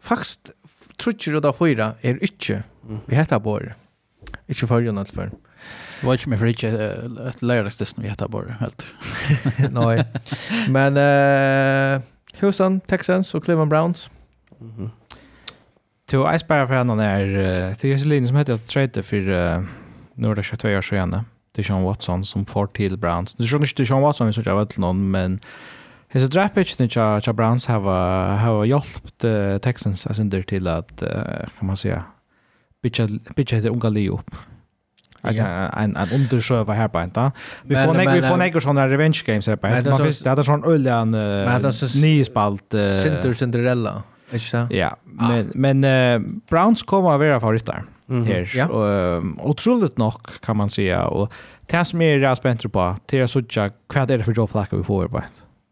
faktisk trutcher og da fyra er ikke vi heter bor ikke fyrir noe for det var ikke mer for ikke et lærdagsdessen vi heter bor helt nei. Men uh, Houston Texans og Cleveland Browns. Mm -hmm. to eisbæra for henne er til Jesse Linn som heter at trade for uh, nå er det 22 år siden til Sean Watson som får til Browns. Det er ikke til Sean Watson vi sier vet til noen men Hesa drapetchen cha cha Browns have hava hjälpt uh, Texans asinder till att uh, kan man säga pitcha pitcha det unga Leo. Alltså en en undersöva här på inte. Vi får några vi får några såna revenge games här på. Man finns det är sån öljan ny spalt Center Cinderella. Ikkje Ja, men, men uh, Browns kommer att vara favoriter mm -hmm. här. Ja. Och, otroligt nog kan man säga. Och det som är jag spänt på, det är så jag vad är det för Joe Flacco vi får på?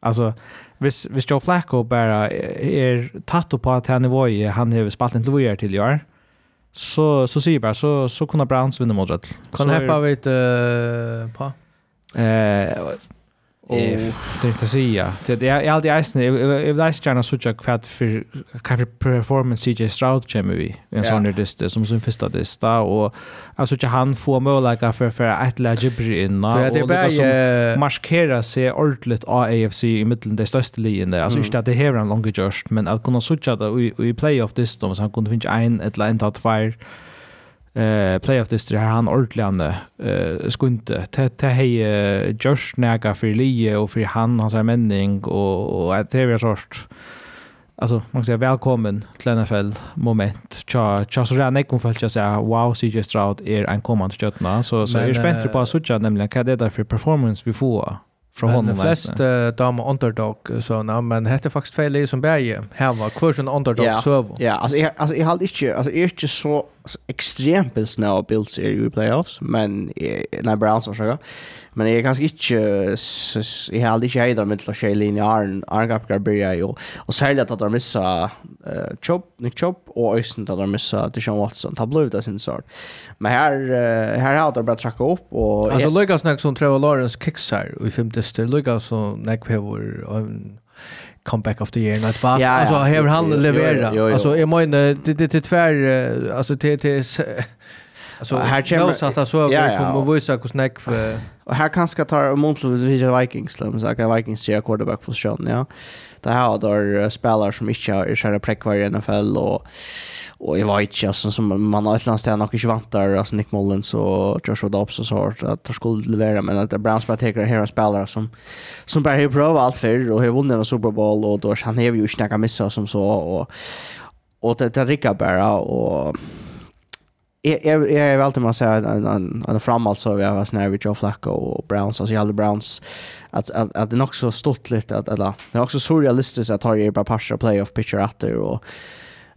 Alltså hvis, hvis Joe Flacco bara är tatt på att han nivå han har spalt inte vad till gör så så säger bara så så kunna Browns vinna mot det. Kan heppa vet uh, på. Eh Och det inte säga. Det är alltid isen. Jag vill läsa gärna sådär kvart för kanske performance CJ Stroud kommer vi. En sån där dist som sin första dista och alltså inte han får möjlighet för för att lägga bry in och liksom markera sig ordentligt av AFC i mitten det största ligan där. Alltså inte att det här är en lång just men att kunna sådär det i playoff dist så han kunde finna en eller en att fire eh playoff this här han ordentligt eh skunte te te hej Josh Naga för Lee och för han hans mening och och att det är sort alltså man säger välkommen till NFL moment. cha cha så där när kom fällt säga wow CJ Stroud är en kommande köttna så så är spänt på att söka nämligen vad det där för performance vi får från honom. Men flest uh, damer underdog såna men heter faktiskt fel som bäge. Här var kursen underdog så. Ja, alltså jag alltså jag hade inte alltså är inte så alltså extremt pilsna av Bills är ju i playoffs men när Browns har såg men jag kanske inte jag har aldrig hejda med att Shay Lin Arn Arn Gapgar Bria ju och särskilt att de missa uh, Chop Nick Chop och Östen att de missa Deshaun Watson. Ta blivit det sin sort. Men här uh, här har de bara tracka upp och alltså Lucas som Trevor Lawrence kicksar i femte styr Lucas och Nick Pevor comeback of the year not va ja, alltså här han levererar alltså jag menar det det tvär alltså det det alltså här kommer så att så som man visar hur snack för och här kanske tar Montel Vikings så kan Vikings se quarterback position ja det här då spelare som inte har er kära präckvar i NFL och och jag vet inte alltså som man har ett land ställe och inte vantar alltså Nick Mullins och Joshua Dobbs och så hårt att de skulle leverera men att Browns bara tar här spelare som som bara har provat allt för och har vunnit en Super Bowl och då han har ju snackat missa som så och och det det rycker bara och jag jag jag alltid man säger en en en fram alltså vi har snär vi Joe Flacco och Browns alltså alla Browns att att, att det är också stort lite att eller det är också surrealistiskt att ha ju bara passa playoff pitcher efter och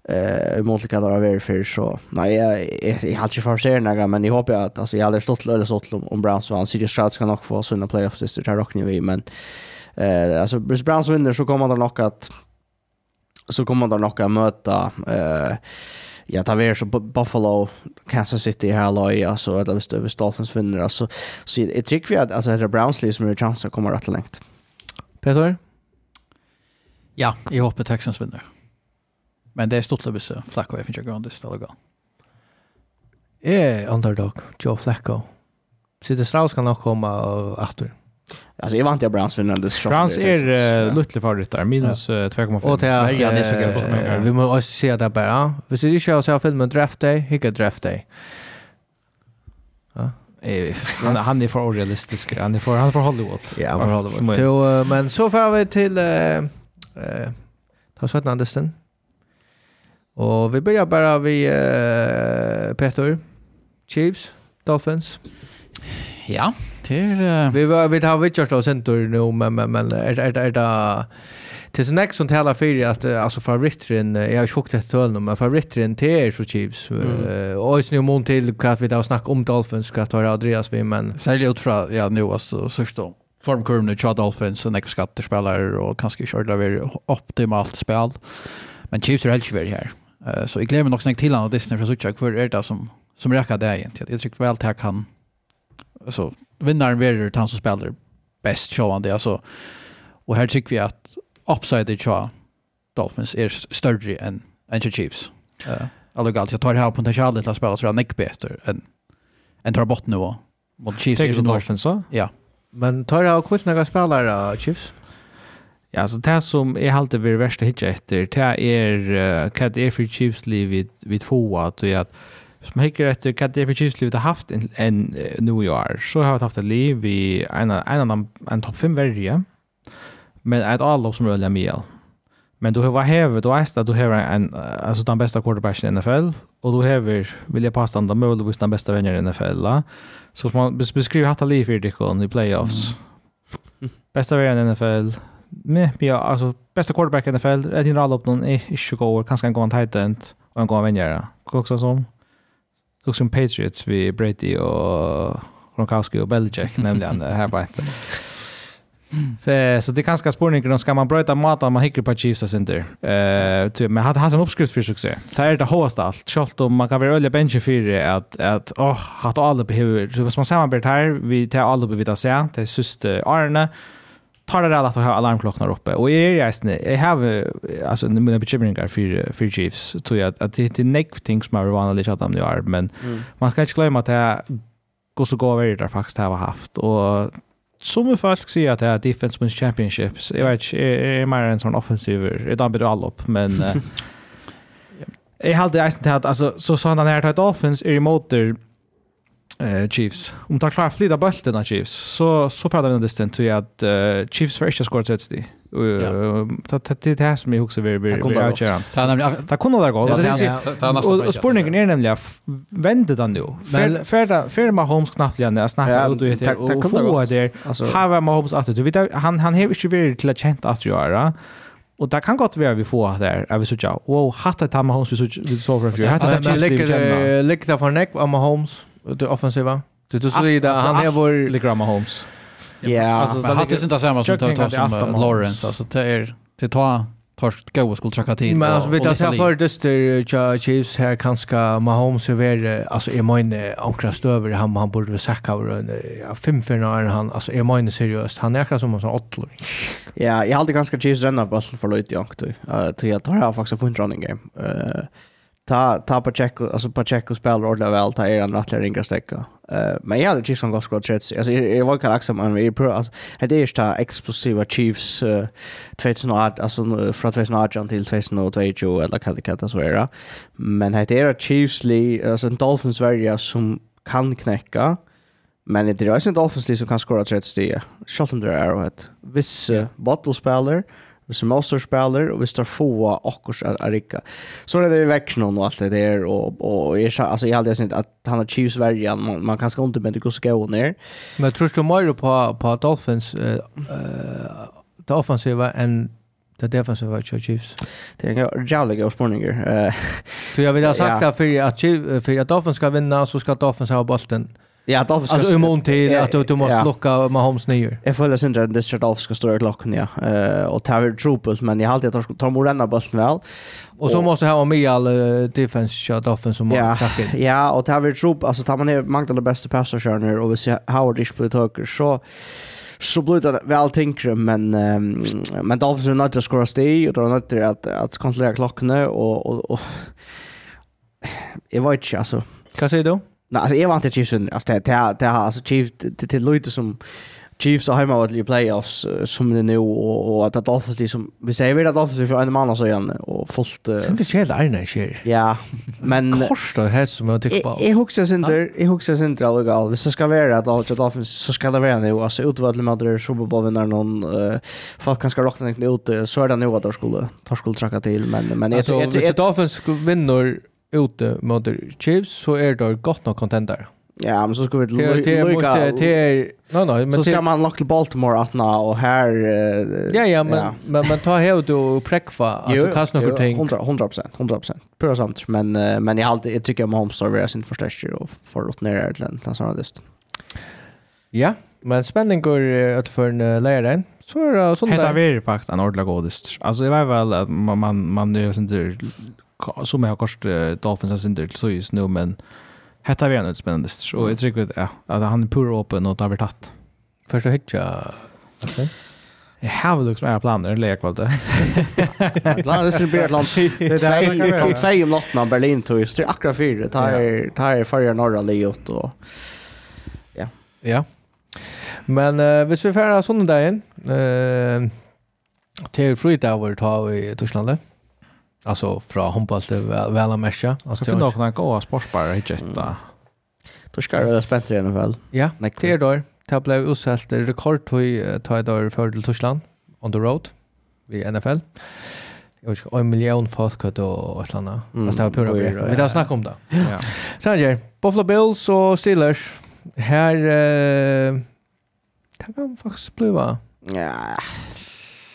eh mot lika där över för så nej jag jag har ju förser några men jag hoppas att alltså jag har stått lite stått om, om Browns vann. Så Stroud ska kan nog få såna playoff sister där rockar vi men eh alltså Bruce Browns vinner så kommer det nog att så kommer det nog att möta eh ja, det är så Buffalo, Kansas City här loj, alltså, eller visst, visst Dolphins vinner, alltså. Så jag tycker vi att alltså, det är Browns liv som är chans att komma rätt längt. Peter? Ja, jag hoppas Texans vinner. Men det är stort lövis Flacco, jag finns ju grund, det ställer gal. Är underdog, Joe Flacco. Så det straus kan nog komma och åter. Alltså jag vant jag Browns för den där Browns är lite favoritar minus 2,5. Och det är ja, det är Vi måste se det bara. Vi ser ju så här filmen Draft Day, hicka Draft Day. Ja. Han han är för orealistisk. Han är för han för Hollywood. Ja, för Hollywood. Till, men så får vi till eh ta så Andersen. Och vi börjar bara vi eh Peter Chiefs Dolphins. Ja. Det vi vi har vi just oss nu men men men är är är det till så nästa som talar för att alltså favoriten jag har sjukt ett höll men favoriten till er så Chiefs och så nu mont till kaffe vi då snack om Dolphins ska ta Andreas vi men särskilt ut från ja nu alltså så står formkurven i Chad Dolphins och nästa skattespelare och kanske körda vi optimalt spel. Men Chiefs är helt ju här. Så jag glömmer nog snägt till han och Disney för så tjock för är det som som räcker det egentligen? Jag tycker väl att han alltså vinnaren verer han som spelar bäst showande alltså och här tycker vi att upside i Dolphins är större än än Chiefs. Eh uh, alltså jag tar det här potentialet att spela så jag nick bättre än än tar bort nu mot Chiefs är Dolphins så? Ja. Men tar jag kvitt några spelare Chiefs? Ja, så det som är halt det värsta hitcha efter, det är uh, kat är för Chiefs liv vid vid två, att det är att som hikker etter hva det er for kjøpslivet har haft enn en, i år, så har vi haft et liv i en, en, en, en topp 5 verje, men et avlov som rødlig mye. Men du har hevet, du veist at du har en, altså den beste quarterbacken i NFL, og du har, vil jeg passe den, muligvis den beste venner i NFL, la. så man beskriver hatt av liv i dikken i playoffs. Mm. Beste venner i NFL, med, ja, altså, beste quarterback i NFL, er din rallåp noen, ikke går, kanskje en god tight end, og en god venner, hva som? Looks som Patriots vi Brady och Gronkowski och Belichick nämligen här på ett. Så, så det är ganska spårningar ska man bröta maten man hickar på Chiefs och center. Eh typ men hade haft en uppskrift för succé. Det är det hårdaste allt. Kjolt om man kan vara öliga bench för att att åh oh, hade alla behöver så vad man samarbetar här vi tar alla behöver vi ta se. Det är syster Arne tar det rätt att ha alarmklockorna uppe. Och är jag snä jag har alltså mina bekymringar för för Chiefs tror jag att det är neck things som är vanligt att de gör men man ska inte glömma att det går så går vidare faktiskt har haft. Och som folk säger att det är defense wins championships jag vet är mer en sån offensiv är då blir all upp men Jag hade eisen til att alltså så sa han her, at offense är emot måter eh Chiefs. Om tar klar flytta bulten av Chiefs så, så pratar vi om distan till att uh, Chiefs för inte skåra 30. Uh, ja. Det är det här som jag också vill avgöra. Det kunde vara gott. Och spårningen är nämligen vända den nu. Färda Mahomes knappt igen att snacka ut och hitta och få det. Hava Mahomes vet Han han har inte varit till att känt att göra. Och det kan gott vara vi får där. Är vi så tjau. Wow, hatta ta Mahomes vi så så för. Hatta tamma Mahomes vi så för. Lägg det för näck av Mahomes det offensiva. Det du säger där han är vår Ligra Holmes. Ja, alltså det hade inte samma som tar som Lawrence alltså det är det tar tar gå och skulle tracka tid. Men alltså vet jag så för dyster Chiefs här kanske Mahomes över alltså är min ankra stöver han han borde väl säkra över fem för när han alltså är min seriöst han är kanske som en sån åttlor. Ja, jag hade ganska Chiefs ränna på för lite jag tror. Eh tror jag tar jag faktiskt på en running game. Eh ta ta Pacheco alltså Pacheco spelar ordentligt väl ta är han rättliga ringa stäcka. Eh men jag hade Chiefs som gott Jets. Alltså jag var kan axla man vi pro alltså det är sta explosiva Chiefs 2008 alltså från 2008 till 2022 eller kan det kallas så era. Men det är Chiefs li alltså en Dolphins varje som kan knäcka. Men det är ju en Dolphins li som kan skora 30 steg. Shot under Arrowhead. Viss uh, bottle spelar hvis vi også spiller, og hvis det er få akkurat er, er ikke. Så er det vekk noen og alt det der, og, og jeg, altså, jeg hadde sett at han har Chiefs verja, man, man kan skåne med det gode skåne ned. Men tror du mer på, på Dolphins, uh, uh, det offensiva enn det defensiva i Chiefs? Det er en jævlig god spørning. Uh, så jeg vil ha sagt ja. det, for at, for at Dolphins skal vinna, så skal Dolphins ha bollen. Ja Ja, Dolph ska... Alltså i mån till att du, du måste ja. locka Mahomes nyer. Jag följer sin rädd det är Dolph ska stå i klockan, ja. Uh, och ta över trubbelt, men jag har alltid att ta mot morena bulten väl. Och så måste ha med all uh, defense shot offen som ja. knackar. Ja, och ta över trubbelt, alltså tar man ner många av de bästa passagerarna och vi ser Howard inte på det taget så så blir det väl tänkare men um, men Dolphins är nöjda att skora steg och de är nöjda att, att kontrollera klockorna och, och, och jag vet inte alltså. Vad säger du? Nej, alltså jag var inte Chiefs alltså det det det har alltså Chiefs det det Leute som Chiefs har hemma åt i playoffs som det nu och och att Dolphins liksom vi säger vi att Dolphins för en månad så igen och fullt Sen det skär där när sker. Ja, men kostar det här som jag tycker på. Jag huxar center, jag huxar center alltså gal. det ska vara att Dolphins så ska det vara nu alltså utvalda med där Super Bowl vinner någon folk kan ska rockar inte ut så är det nu att de skulle de skulle tracka till men men jag tror att Dolphins vinner ute mot Chiefs så är det gott nog contender. Ja, men så ska vi lucka till no no, men så ska man locka till Baltimore att nå och här Ja, ja, men men man tar helt och präkva att du kastar något ting. 100 100%, 100%. Pura sant, men men jag alltid jag tycker om Homestar är sin första och för åt ner Ireland någon sån list. Ja, men spänning går att för en lärare. Så är det sånt där. Det är faktiskt en ordla godist. Alltså det var väl att man man man är sånt som jag har kost Dolphins synder till så just nu men hetta vi annars spännande så jag tycker att ja att han är pure open och tar vi tatt. Först att hitcha. Alltså. Jag har väl också mer planer eller jag valde. Planer det skulle bli ett land till. Det är kan två om natten Berlin tog just akkurat fyra tar tar färja norra Leot och ja. Ja. Men uh, hvis vi færer sånne dagen, uh, til flyt over tar vi i Torslandet. Alltså från handboll till väl att mesha. Alltså för finns kan gå sportspelare i Jetta. Då ska det spänt i alla fall. Ja, det är då. Det blev utsålt rekord till ta idag för till Tyskland on the road i NFL. Jag vet inte, en miljon folk och ett annat. Fast det var pura bryr. Vi tar snack om det. Ja. Sen ger Buffalo Bills och Steelers. Här... Eh, det kan faktiskt bliva. Ja.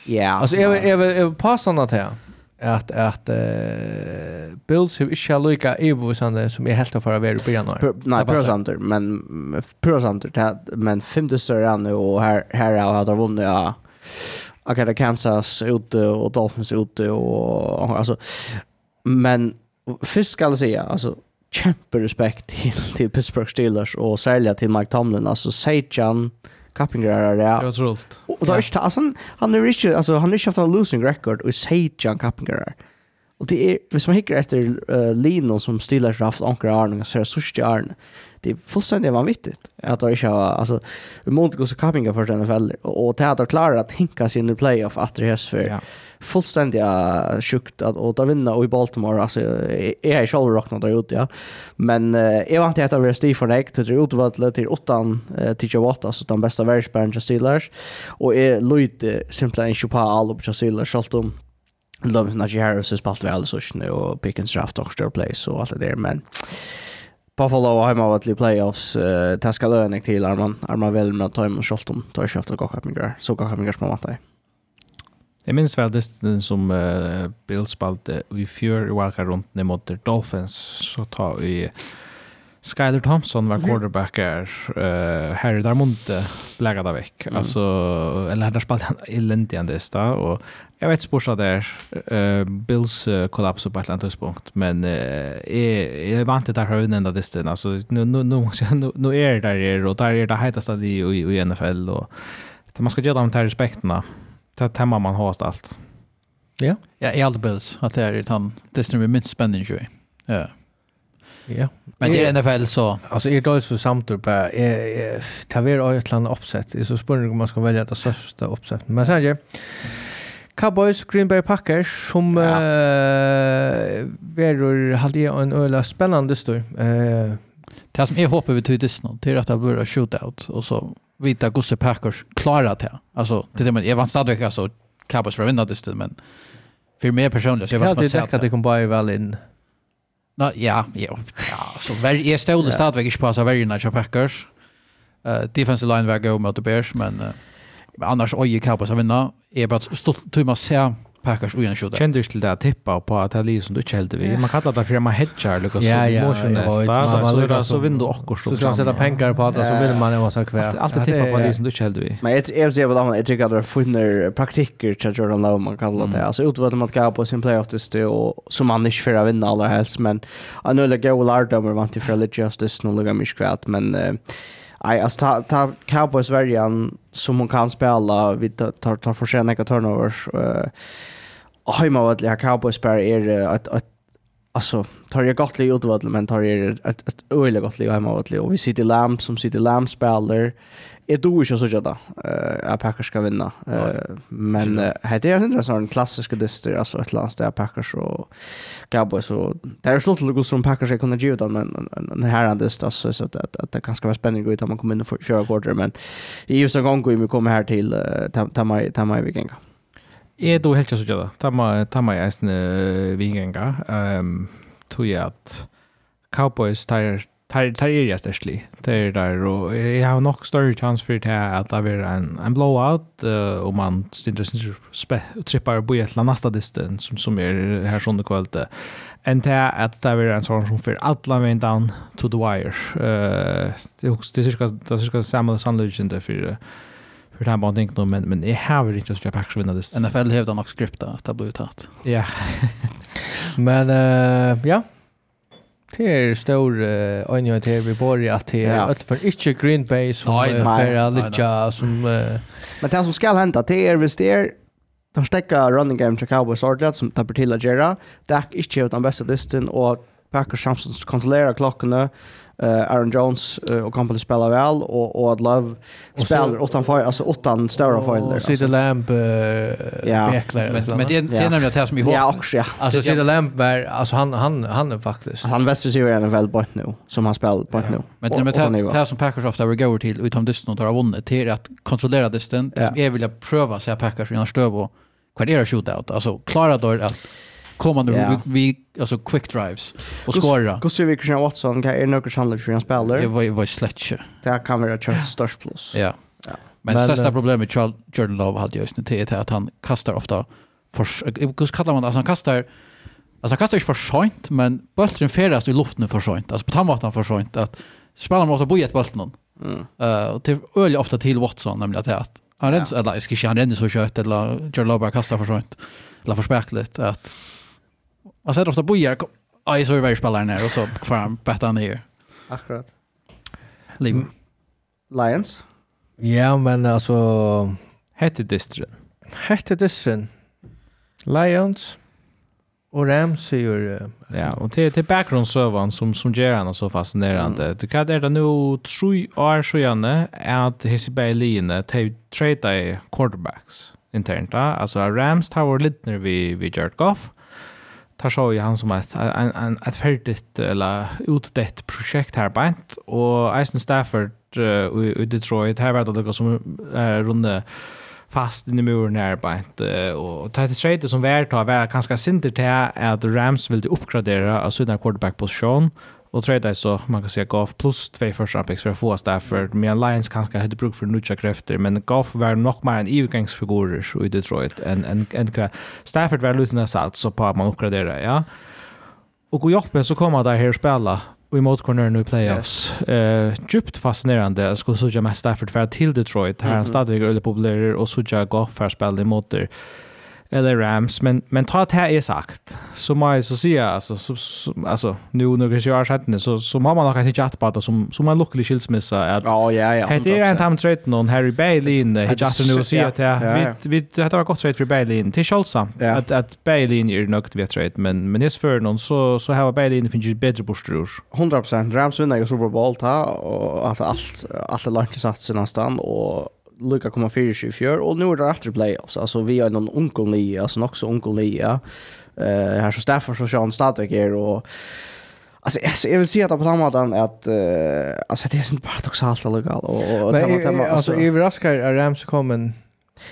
Ja. Alltså, är vi passande till det? at at uh, Bills har ikke lika evovisande som jeg helt har for å være i byen av. Nei, pura samtidig, men pura samtidig, men femte større enn og her, her har jeg vunnet av akkurat Kansas ute og Dolphins ute og altså, men først skal jeg si, altså, kjempe respekt til, til Pittsburgh Steelers og særlig til Mike Tomlin, altså, Sejan, kappinger är det. Det var trullt. Och då är det alltså han är inte alltså han har inte haft en losing record och säger John kappingar. Och det är hvis man hickar efter uh, Lino som stillar sig haft ankra Arne och så sista Arne. Det är fullständigt vanvittigt att det inte alltså vi måste gå så kappinger för den NFL och, och det att klara att hinka sig in i playoff att det är för. Ja fullständigt uh, sjukt att och ta vinna och i Baltimore alltså är jag själv rocknar där ute ja men uh, jag vant att det Steve för dig till utvallet till åttan uh, till Jawata så den bästa världsbären Steelers och är Lloyd simpelt en chupa all upp Steelers självt de Lovins Najee Harris har spalt väl så snö och Pickens draft och stor place och allt det där men Buffalo har hemma varit i playoffs. Uh, det ska till Arman. Arman väl med att ta emot Scholtum. Ta i köft och gaka mig Så gaka mig gär som man Jeg minns vel det som uh, Bill spalte i fjør i valka rundt ned mot Dolphins, så ta vi Skyler Thompson var quarterback här uh, här där monte lägga veck. Mm. Alltså eller der spalte han eländigt ändå sta och jag vet sporsa där uh, Bills uh, kollaps på ett landspunkt men uh, är jeg vant att fra den där distan alltså nu nu nu nu, nu är det där och där är det i i NFL och man skal gjøre dem till respekten det temma man har allt. Ja. Ja, i alla bills att det är ett han det som är minst spänning ju. Ja. Ja. Men det är NFL så alltså är det så samtur på är taver ett land uppsätt. är så spännande om man ska välja det största uppsätt. Men sen ju Cowboys Green Bay Packers som ja. uh, verur hade en öla spännande stor. Eh uh, Det som jag hoppar vi tydligt nu, det är att det blir shootout och så vita gosse Packers klarat det. Alltså det är men jag vann stadigt alltså Cowboys för vinna det men för mig personligen så jag var på sätt att det kom bara väl in. Nå, ja, ja, ja, så väl jag stod det stadigt inte passa väl när Packers. Eh defensive line var gå mot the Bears men uh, annars oj Cowboys har vinna. Är bara stort tur man ser Packers och en shooter. Kände du till det att tippa på att det är som du inte helt vid. Man kallar det för att man hedgar lika så motion där. Så så vinner du också. Så ska man sätta pengar på att så vill man ju vara så kvar. Allt tippa på det som du inte helt vid. Men jag jag ser vad jag tycker att det finner praktiker till Jordan Love man kallar det. Alltså utvalde man kan på sin playoff det och som man inte för att vinna allra helst men han nu lägger väl Ardom och vant i religious det nu lägger mig kvärt men Nej, alltså ta, ta Cowboys värjan som hon kan spela, vi tar, tar, tar för sig turnovers. Uh, och hemma vad jag Cowboys bara är att att alltså tar jag gott lig utvalg men tar jag ett ett öle gott lig hemma vad och vi sitter Lamb som sitter lamp Lamb spelar är du ju så sådär eh att Packers ska vinna eh men det är inte sån klassisk dyster alltså ett land där Packers och Cowboys så där slår det går som Packers jag kunde ge men den här är dyster så så att att det kan ska vara spännande ut om man kommer in och köra quarter men i just en gång går vi kommer här till Tamai Tamai Vikinga. Mm. Jeg tror helt ikke så gjør det. Ta meg, ta meg eisen vingenga. Um, tror jeg at Cowboys tar tar tar er jag störstlig. Det är där och jag har nog större chans för det här att det blir en en blowout uh, om man stinner trippar på ett eller nästa distans som som är här som det kvällte. En till att det blir en sån som för alla vägen down to the wire. Eh uh, det är också det är cirka det är cirka samma sannolikt inte för för det här bara tänkt men men jag har inte så jag packs vinna det. NFL hävdar nog skripta att det blir tatt. Ja. men uh, ja. Det är stor anledning till vi bor i att det är öppet för inte Green Bay som nej, uh, är lite som Uh, men det som ska hända det är visst det är De stäcka running game till Cowboys ordentligt som tappar till att göra. Det är inte utan bästa listen, och Packers chansen att kontrollera klockorna uh, Aaron Jones uh, och kompani spelar väl och, och att Love spelar utan alltså utan stora filer. Och Cedar Lamb uh, ja. Bekler. Men, men det, det är nämligen det som är ihåg. Ja, också, ja. Alltså Cedar Lamb, var, alltså, han, han, han är faktiskt... Han väster är en väl bort nu, som han spelar bort nu. Men det är det som Packers ofta vill gå till, utom dysten och har vunnit, det är att kontrollera dysten. Det som jag vill pröva, sig Packers innan stöv och kvar är det shootout. Alltså, klara då att komma nu yeah. vi, vi alltså quick drives och skora. Hur ser vi Christian Watson kan är några chanser för en spelare? Det var var slätche. Det kan vara ett störst plus. Ja. Ja. Men, Men största problemet med Jordan Love hade just nu är att han kastar ofta för hur kallar man det? Alltså han kastar Alltså han kastar inte för sent, men bollen färdas i luften för sent. Alltså på tandvatten för sent. Att spelarna måste bo i ett bollen. Mm. Uh, till, öl ofta till Watson, nämligen att, att han ja. ränns eller jag ska inte han ränns så kött, eller Jordan Love bara kastar för sent. Eller för späckligt. Att, Man ser ofta bojar, aj så är världspelaren här och så får han bättre ner. Akkurat. Liv. Lions? Ja, men alltså... Hette distren. Hette distren. Lions och Rams är ju... Ja, och till, till bakgrundsövan som, som ger han så fascinerande. Mm. Du kan det nu tre år sedan att Hesseberg Line till trade quarterbacks internt. Alltså Rams tar vår lite när vi, vi Jared Goff tar så i han som ett en en ett färdigt eller utdett projekt här bänt och Eisen Stafford uh, i, i Detroit här var det något som är uh, runde fast inne i muren här bänt och ta trade som vär tar vara ganska sinter till att Rams vill uppgradera av sina quarterback position Och trade så man kan säga gav plus två första picks för att få Stafford med Men Lions kanske hade bruk för nutcha krafter, men golf var nog mer en övergångsfigur i Detroit än en en Stafford var lite näsalt så på att man uppgraderar, ja. Och gå jobbet så kommer där här spela och emot corner nu playoffs. Eh djupt fascinerande. Jag skulle så mest Stafford för till Detroit. Här mm -hmm. han är populär och så jag golf för spel mot där eller Rams, men, men ta det är sagt, så må jag så säga, alltså, så, så, alltså nu några 20 år sedan, så, så har man nog kanske chatt på det som, som en lycklig skilsmissa. Att, ja, ja, ja. Det är en time trade någon, Harry Bailey in i just nu det- säga att ja, ja. Vi, vi, det var gott trade för Bailey in till är ja. att, att Bailey in är nog vid trade, men, men det för någon så, så har Bailey in finns ju bättre bostrur. 100% Rams vinner ju Super Bowl, ta, och allt, allt, allt är långt satt satsen någonstans och Luka komma fyra i fjör och nu är det efter playoffs. Alltså vi har någon onkel nia, alltså också onkel nia. Eh här så Stafford så Sean Static är och Alltså, alltså jag vill säga att på samma sätt att uh, alltså det är sånt paradoxalt lokal och, och Men, alltså, alltså överraskar är Rams kommer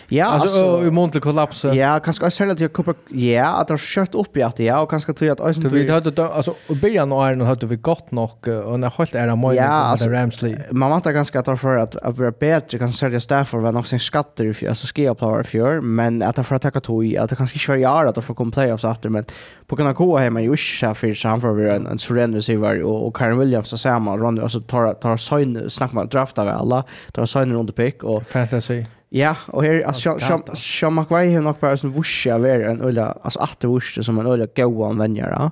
Ja, alltså i mån till kollaps. Ja, kanske jag säljer till Cooper. Ja, att det har kört upp i att ja och kanske tror jag att Ösen. Vi hade alltså i början av Iron hade vi gott nog och när helt är det mål med Ramsley. Man väntar ganska att för att att vara bättre kan sälja Stafford var någonsin en skatter i alltså skea på var för men att han får ta tog att det kanske kör jag att det får komma playoffs efter men på kan gå hemma ju så för framför vi en surrender receiver var och Karen Williams så samma Ronny alltså tar tar sign snackar man draftar alla tar sign runt pick och fantasy Ja, och här alltså Sean Sean McVay har nog bara sån vuscha vara en ölla alltså åter vuscha som en ölla goa användare.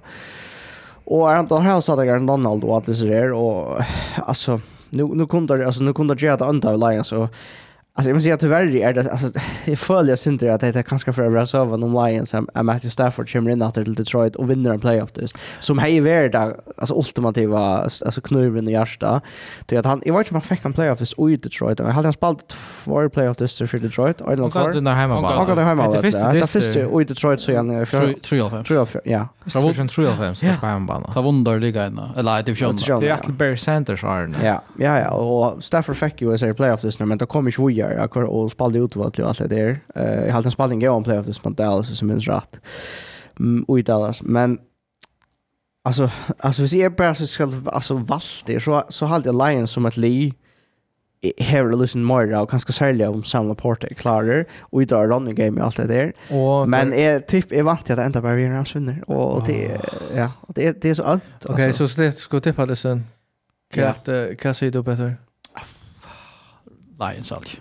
Och han då har satt där Donald och att det där och alltså nu nu kunde alltså nu kunde jag att anta Lions och Alltså jag måste säga tyvärr är det alltså jag följer synd att det är ganska för att över om Lions som är Matthew Stafford kommer in åter till Detroit och vinner en playoff just som har ju varit där alltså ultimativa alltså knuven i hjärta till att han jag vet inte om han fick en playoff just i Detroit men hade han spelat två playoff just för Detroit och Island kvar. Han där hemma bara. Han går hemma bara. Det första i Detroit så han tror jag tror jag ja. Så var det tror jag fem så på hemmabana. Ta vunder liga in eller division. Det är Atlanta Bears Centers har. Ja, ja ja och Stafford fick ju så playoff test men då kommer ju där kvar och spelade ut vad det allt det där. Eh jag hade en spelning jag om playoff this som Dallas som minns rätt. Mm och i Dallas men alltså alltså vi ser bara så ska alltså valt det så så hade Lions som ett li Harry Lucien Moira och kanske sälja om Sam Laporte är klarer och i drar running game och allt det där. Och men är typ är vant att ända bara vi är och det ja och det det är så allt. Okej så släpp ska tippa det sen. Kat, ja. säga du Lions alltid.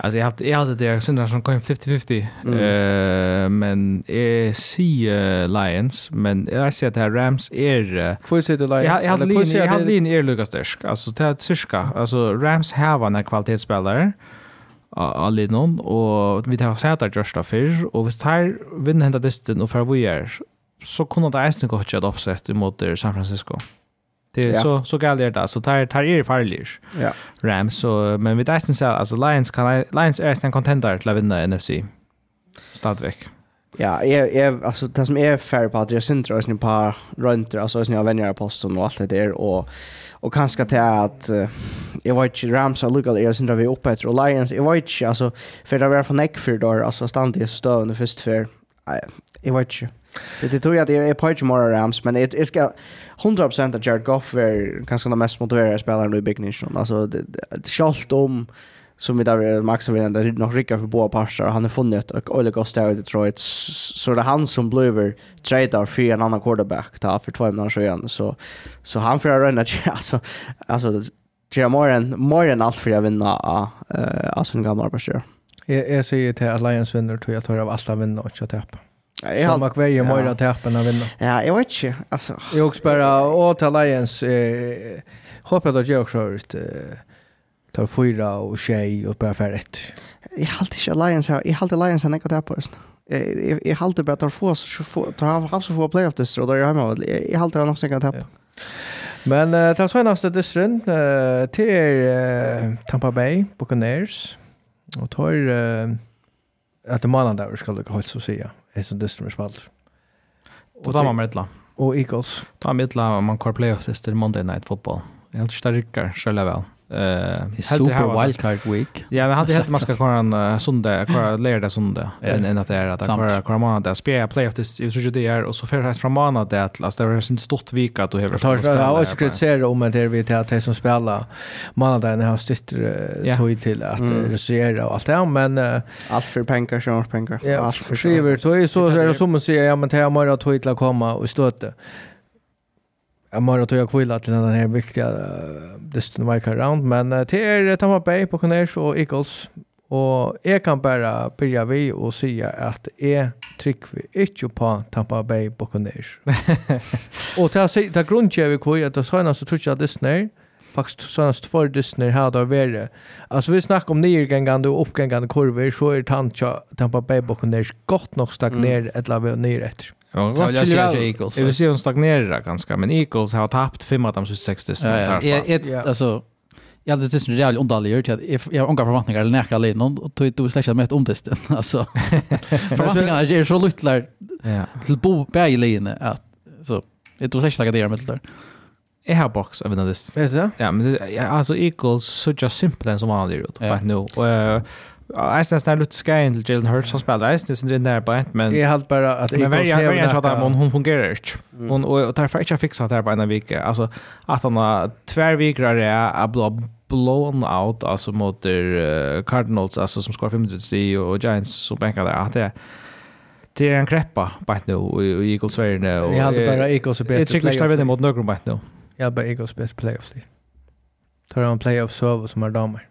Alltså jag hade jag hade det syndrar som kom 50-50. Mm. Uh, men är si uh, Lions men jag ser att här Rams är Får se det Lions. Jag, jag hade linje, jag hade linje är Lucas Dersk. Alltså det är cirka. Alltså Rams har en kvalitetsspelare av någon och vi tar sett att Josh Dafir och vi tar vinner hända distan och för vi är så kunde det ens nog att ett uppsätt mot San Francisco. Mm. Det är ja. så så galet där så tar tar är farligt. Ja. Rams så men vi tänkte så alltså Lions kan Lions är en contender till att vinna NFC. Stadväck. Ja, jag jag alltså det som är fair på att jag syns tror jag på runt alltså jag vänner på posten och allt det där och och kanske till att uh, jag vet inte Rams har luckat jag syns vi uppe efter Lions. Jag vet inte alltså för det var från Eckford då alltså det så stövande först för jag vet inte Det tror jag att jag är på Jamar Rams men det ska 100% att Jared Goff är kanske den mest motiverade spelaren i Big Nation. Alltså det, det om som vi där Max vill ändå nog rycka för båda parter han har funnit och Oleg Ghost i Detroit så det är han som blir trader för en annan quarterback ta för två månader sedan så så han får runda alltså alltså Jamar Moran mer än allt för att vinna eh alltså en gammal arbetsgivare. Jag jag säger till Alliance vinner tror jag tar av alla vinner och inte tappa. Jag har Samma kväll ju mer att hjälpa när vinna. Ja, jag vet inte. Alltså, jag också bara åt Alliance eh, hoppas att jag också ut eh, tar fyra och tjej och bara för ett. Jag har alltid Alliance här. Jag har alltid Alliance här när jag på just jag jag håller bara att få så få ta av så få playoff det så där jag hemma jag har håller nog säkert att Men uh, ta senaste distrin uh, till uh, Tampa Bay Buccaneers och tar uh, att det mannen där ska det hålls så säga. Är så dyster med spalt. Och då man medla. Och Eagles. Då medla man kör playoffs till Monday Night Football. Jag har inte starkare själva väl. Uh, super wildcard week. Ja, men hade helt man ska köra en uh, söndag, köra lördag söndag. Yeah. En att det är att köra köra månad där spela playoff det så ju det är och så för här från månad det att last det är sin stort vika att du har. Tar jag också kritiserat om att det till att det som spelar månaden har stött tog till att regissera och allt det men allt för pengar så pengar. Ja, skriver tog så är det som att säga ja men det är mer att tog till att komma och stöta. Jag mår att jag kvilla till den här viktiga uh, Mike Around. Men uh, till er Tampa Bay, Buccaneers och Eagles. Och jag kan bara börja vi och säga att jag trycker inte på Tampa Bay Buccaneers. och till att det grundgör vi kvar att det senaste tror jag Disney faktiskt senast för Disney här där var Alltså vi snackar om nedgångande och uppgångande kurvor så är Tampa Bay Buccaneers gott nog stagnerat mm. eller ner efter. Jag vill säga Eagles. Jag vill säga hon stagnerar ganska, men Eagles har tappat fem av de sista sex distrikterna. Ja, ja. Alltså, jag hade tills en rejäl ondallig gjort. Jag har unga förväntningar eller näkra lite någon och tog du släckade med ett omtisten. Alltså, förväntningarna är så luttlar till bo bäg i linje att så, jag tror släckade det med det där. Jag har box av den Vet du? Ja, men alltså Eagles så just simpelt som vanligt ut. Bara nu. Och Eisen er snart luttet skreien til Jalen Hurts som spiller Eisen, det er nær bare men... Jeg hadde bare at Eagles... Men verja, verja tjata om hun fungerer ikke. Hun, og derfor ikke fiksa det her på en vike. Altså, at han har tvervikere er blå blown out, altså mot uh, Cardinals, altså som skår 500 og Giants som benker der, at det er det er en kreppa bænt nå, og Eagles verden. Jeg hadde bare Eagles og bedre playoff. Jeg tykker ikke det mot Nøgrum bænt nå. Jeg hadde bare Eagles bedre playoff. Tar han playoff-server som er damer.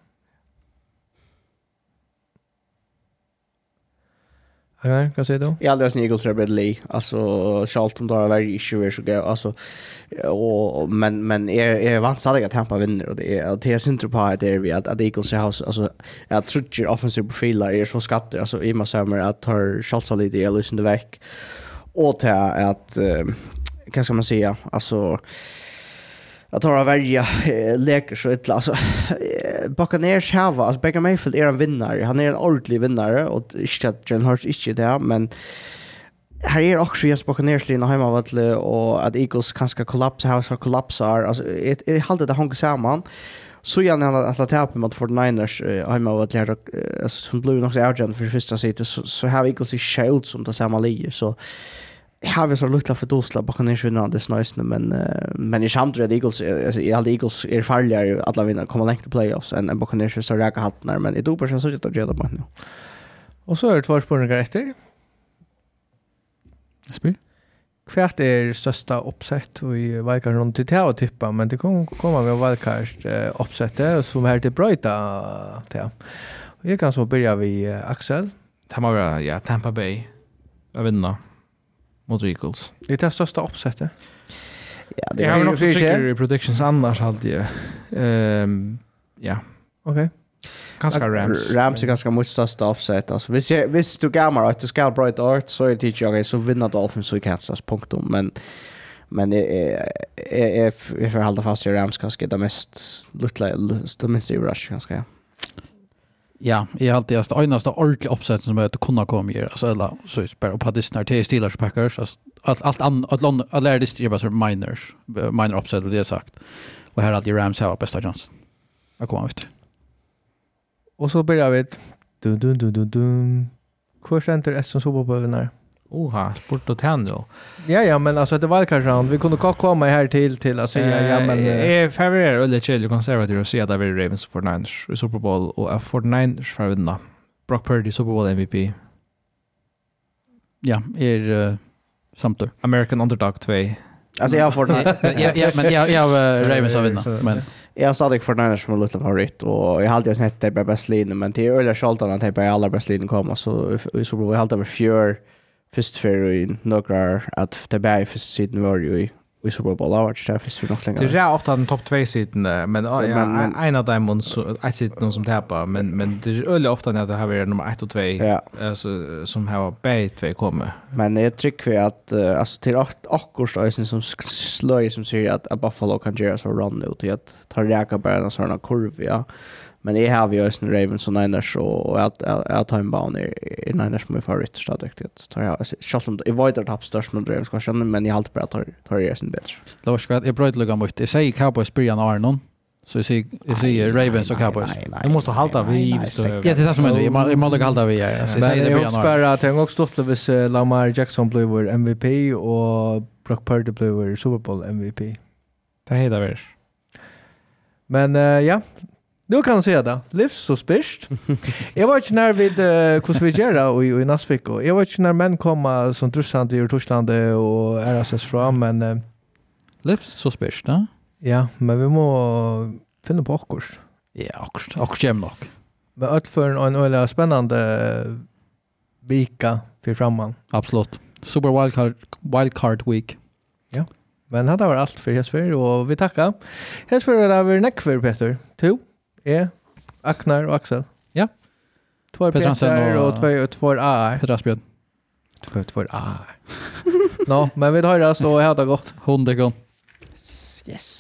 Okej, vad säger du? Jag har läst Eagles är Lee. Alltså Charlton om har varit issue så går alltså och men men är är vansadigt att Tampa vinner och det är det är synd på att det är vi att att Eagles har alltså jag tror ju offensive profiler är så skatter alltså i massa mer att har Charlton lite i under veck och till att vad ska man säga alltså att välja eh, leker så ett alltså Buccaneers hava alltså Baker Mayfield är en vinnare. Han är en ordentlig vinnare och inte att Jalen Hurts inte det men här är också just Buccaneers linje hemma vad och att Eagles kanske kollapsar här så kollapsar alltså det håller det hon samman så gärna han att att tappa mot 49ers hemma vad det alltså som blev nog så för första sidan så så har Eagles i shield som det samma ligger så har vi så lukta för dosla på kan inte vinna det snösna men men i samt Eagles alltså i alla Eagles är farligare alla vinna komma långt till playoffs än en Buccaneers så räka halt när men i då person så sitter jag på nu. Och så är det två spårningar efter. Spyr. Kvärt är största uppsätt och i Valkar runt till det att tippa men det kommer komma med Valkar uppsättet som är till Bröjta till. Jag kan så börja vi Axel. Tamara, ja, Tampa Bay. Jag vinner mot Eagles. Det är det största uppsättet. Ja, det är nog säker i predictions annars alltid. Ehm um, ja. Okej. Okay. Ganska Rams. Rams är ganska mycket största offset. Alltså, hvis, jag, hvis du gammal att du ska bra ett art så är det inte jag så vinner Dolphins och Kansas, punktum. Men men jag får hålla fast i Rams ganska det mest lutla, det minst i rush ganska. Ja. Ja, jag har alltid det enaste ordentliga uppsätt som jag kunde komma göra. Alltså, eller så är det bara distnar till Steelers Packers. Allt, allt annat, alla lärde distnar bara så minors, minor uppsätt, det är sagt. Och här alltid Rams har bästa chans. Jag kommer ut. Och så börjar vi. Dun, dun, dun, dun, dun. Kursenter som så på övernar. Oha, sport och tänd. Ja, ja, men alltså det var kanske round. Vi kunde komma här till till att säga, ja, men... Jag favorerar eller chill konservativ och säga att det är Ravens och 49ers i Super Bowl och 49ers för att vinna. Brock Purdy, Super Bowl MVP. Ja, är uh, samtidigt. American Underdog 2. Alltså jag har Fortnite. ja, ja, men jag, jag har uh, Ravens har vinna. Men... Jag har stadig Niners som är lite favorit och jag har alltid sett det på bäst linje men till öliga Charlton att det är på allra bäst linje kommer så vi såg på, jag har alltid över fjör först för i några att det bär först sidan var ju i Super Bowl har varit där först för något längre. Det är ofta den topp 2 sidan men ja, en av dem så ett sidan som tappar men men det är öle ofta när det här är nummer 1 och 2 ja. alltså som har bär två kommer. Men jag tycker att alltså till akkurst ösen som slöj som säger att Buffalo kan göra så run ut att ta räka bara en sån kurva ja Men jag har ju en Ravens och Niners och jag att tar en bana i Niners som är favorit så där jag själv om jag vet att Hapstars men Ravens kanske men jag håller bara att tar tar Östen bättre. Lars ska jag bröt lugga mot. Jag säger Cowboys Brian Arnon. Så jag säger jag säger Ravens och Cowboys. Du måste hålla vi. Ja, det är det som jag jag måste hålla vi. Jag säger Brian Arnon. Jag spärrar att jag också stått vis Lamar Jackson blev MVP och Brock Purdy blev Super Bowl MVP. Det heter väl. Men ja, Nu kan jag säga det. Livs så spyrst. Jag var inte när vid hur vi gör i, i Nasvik. Jag var inte när män kommer som trussande i Torsland och RSS fram. Men, uh, Livs så spyrst, ja. Ja, men vi må finna på akkurs. Ja, akkurs. Akkurs jämn nok. Men öll för en öliga spännande vika för framman. Absolut. Super wildcard, wildcard week. Ja. Men det var allt för Hesfer och vi tackar. Hesfer är över vi näckfer Peter. Tu. E, Aknar och Axel. Ja. Två Petrar och två och två A. Petrar Björn. Två två A. Nå, men vi tar det så här det gott. Hundekon. Yes.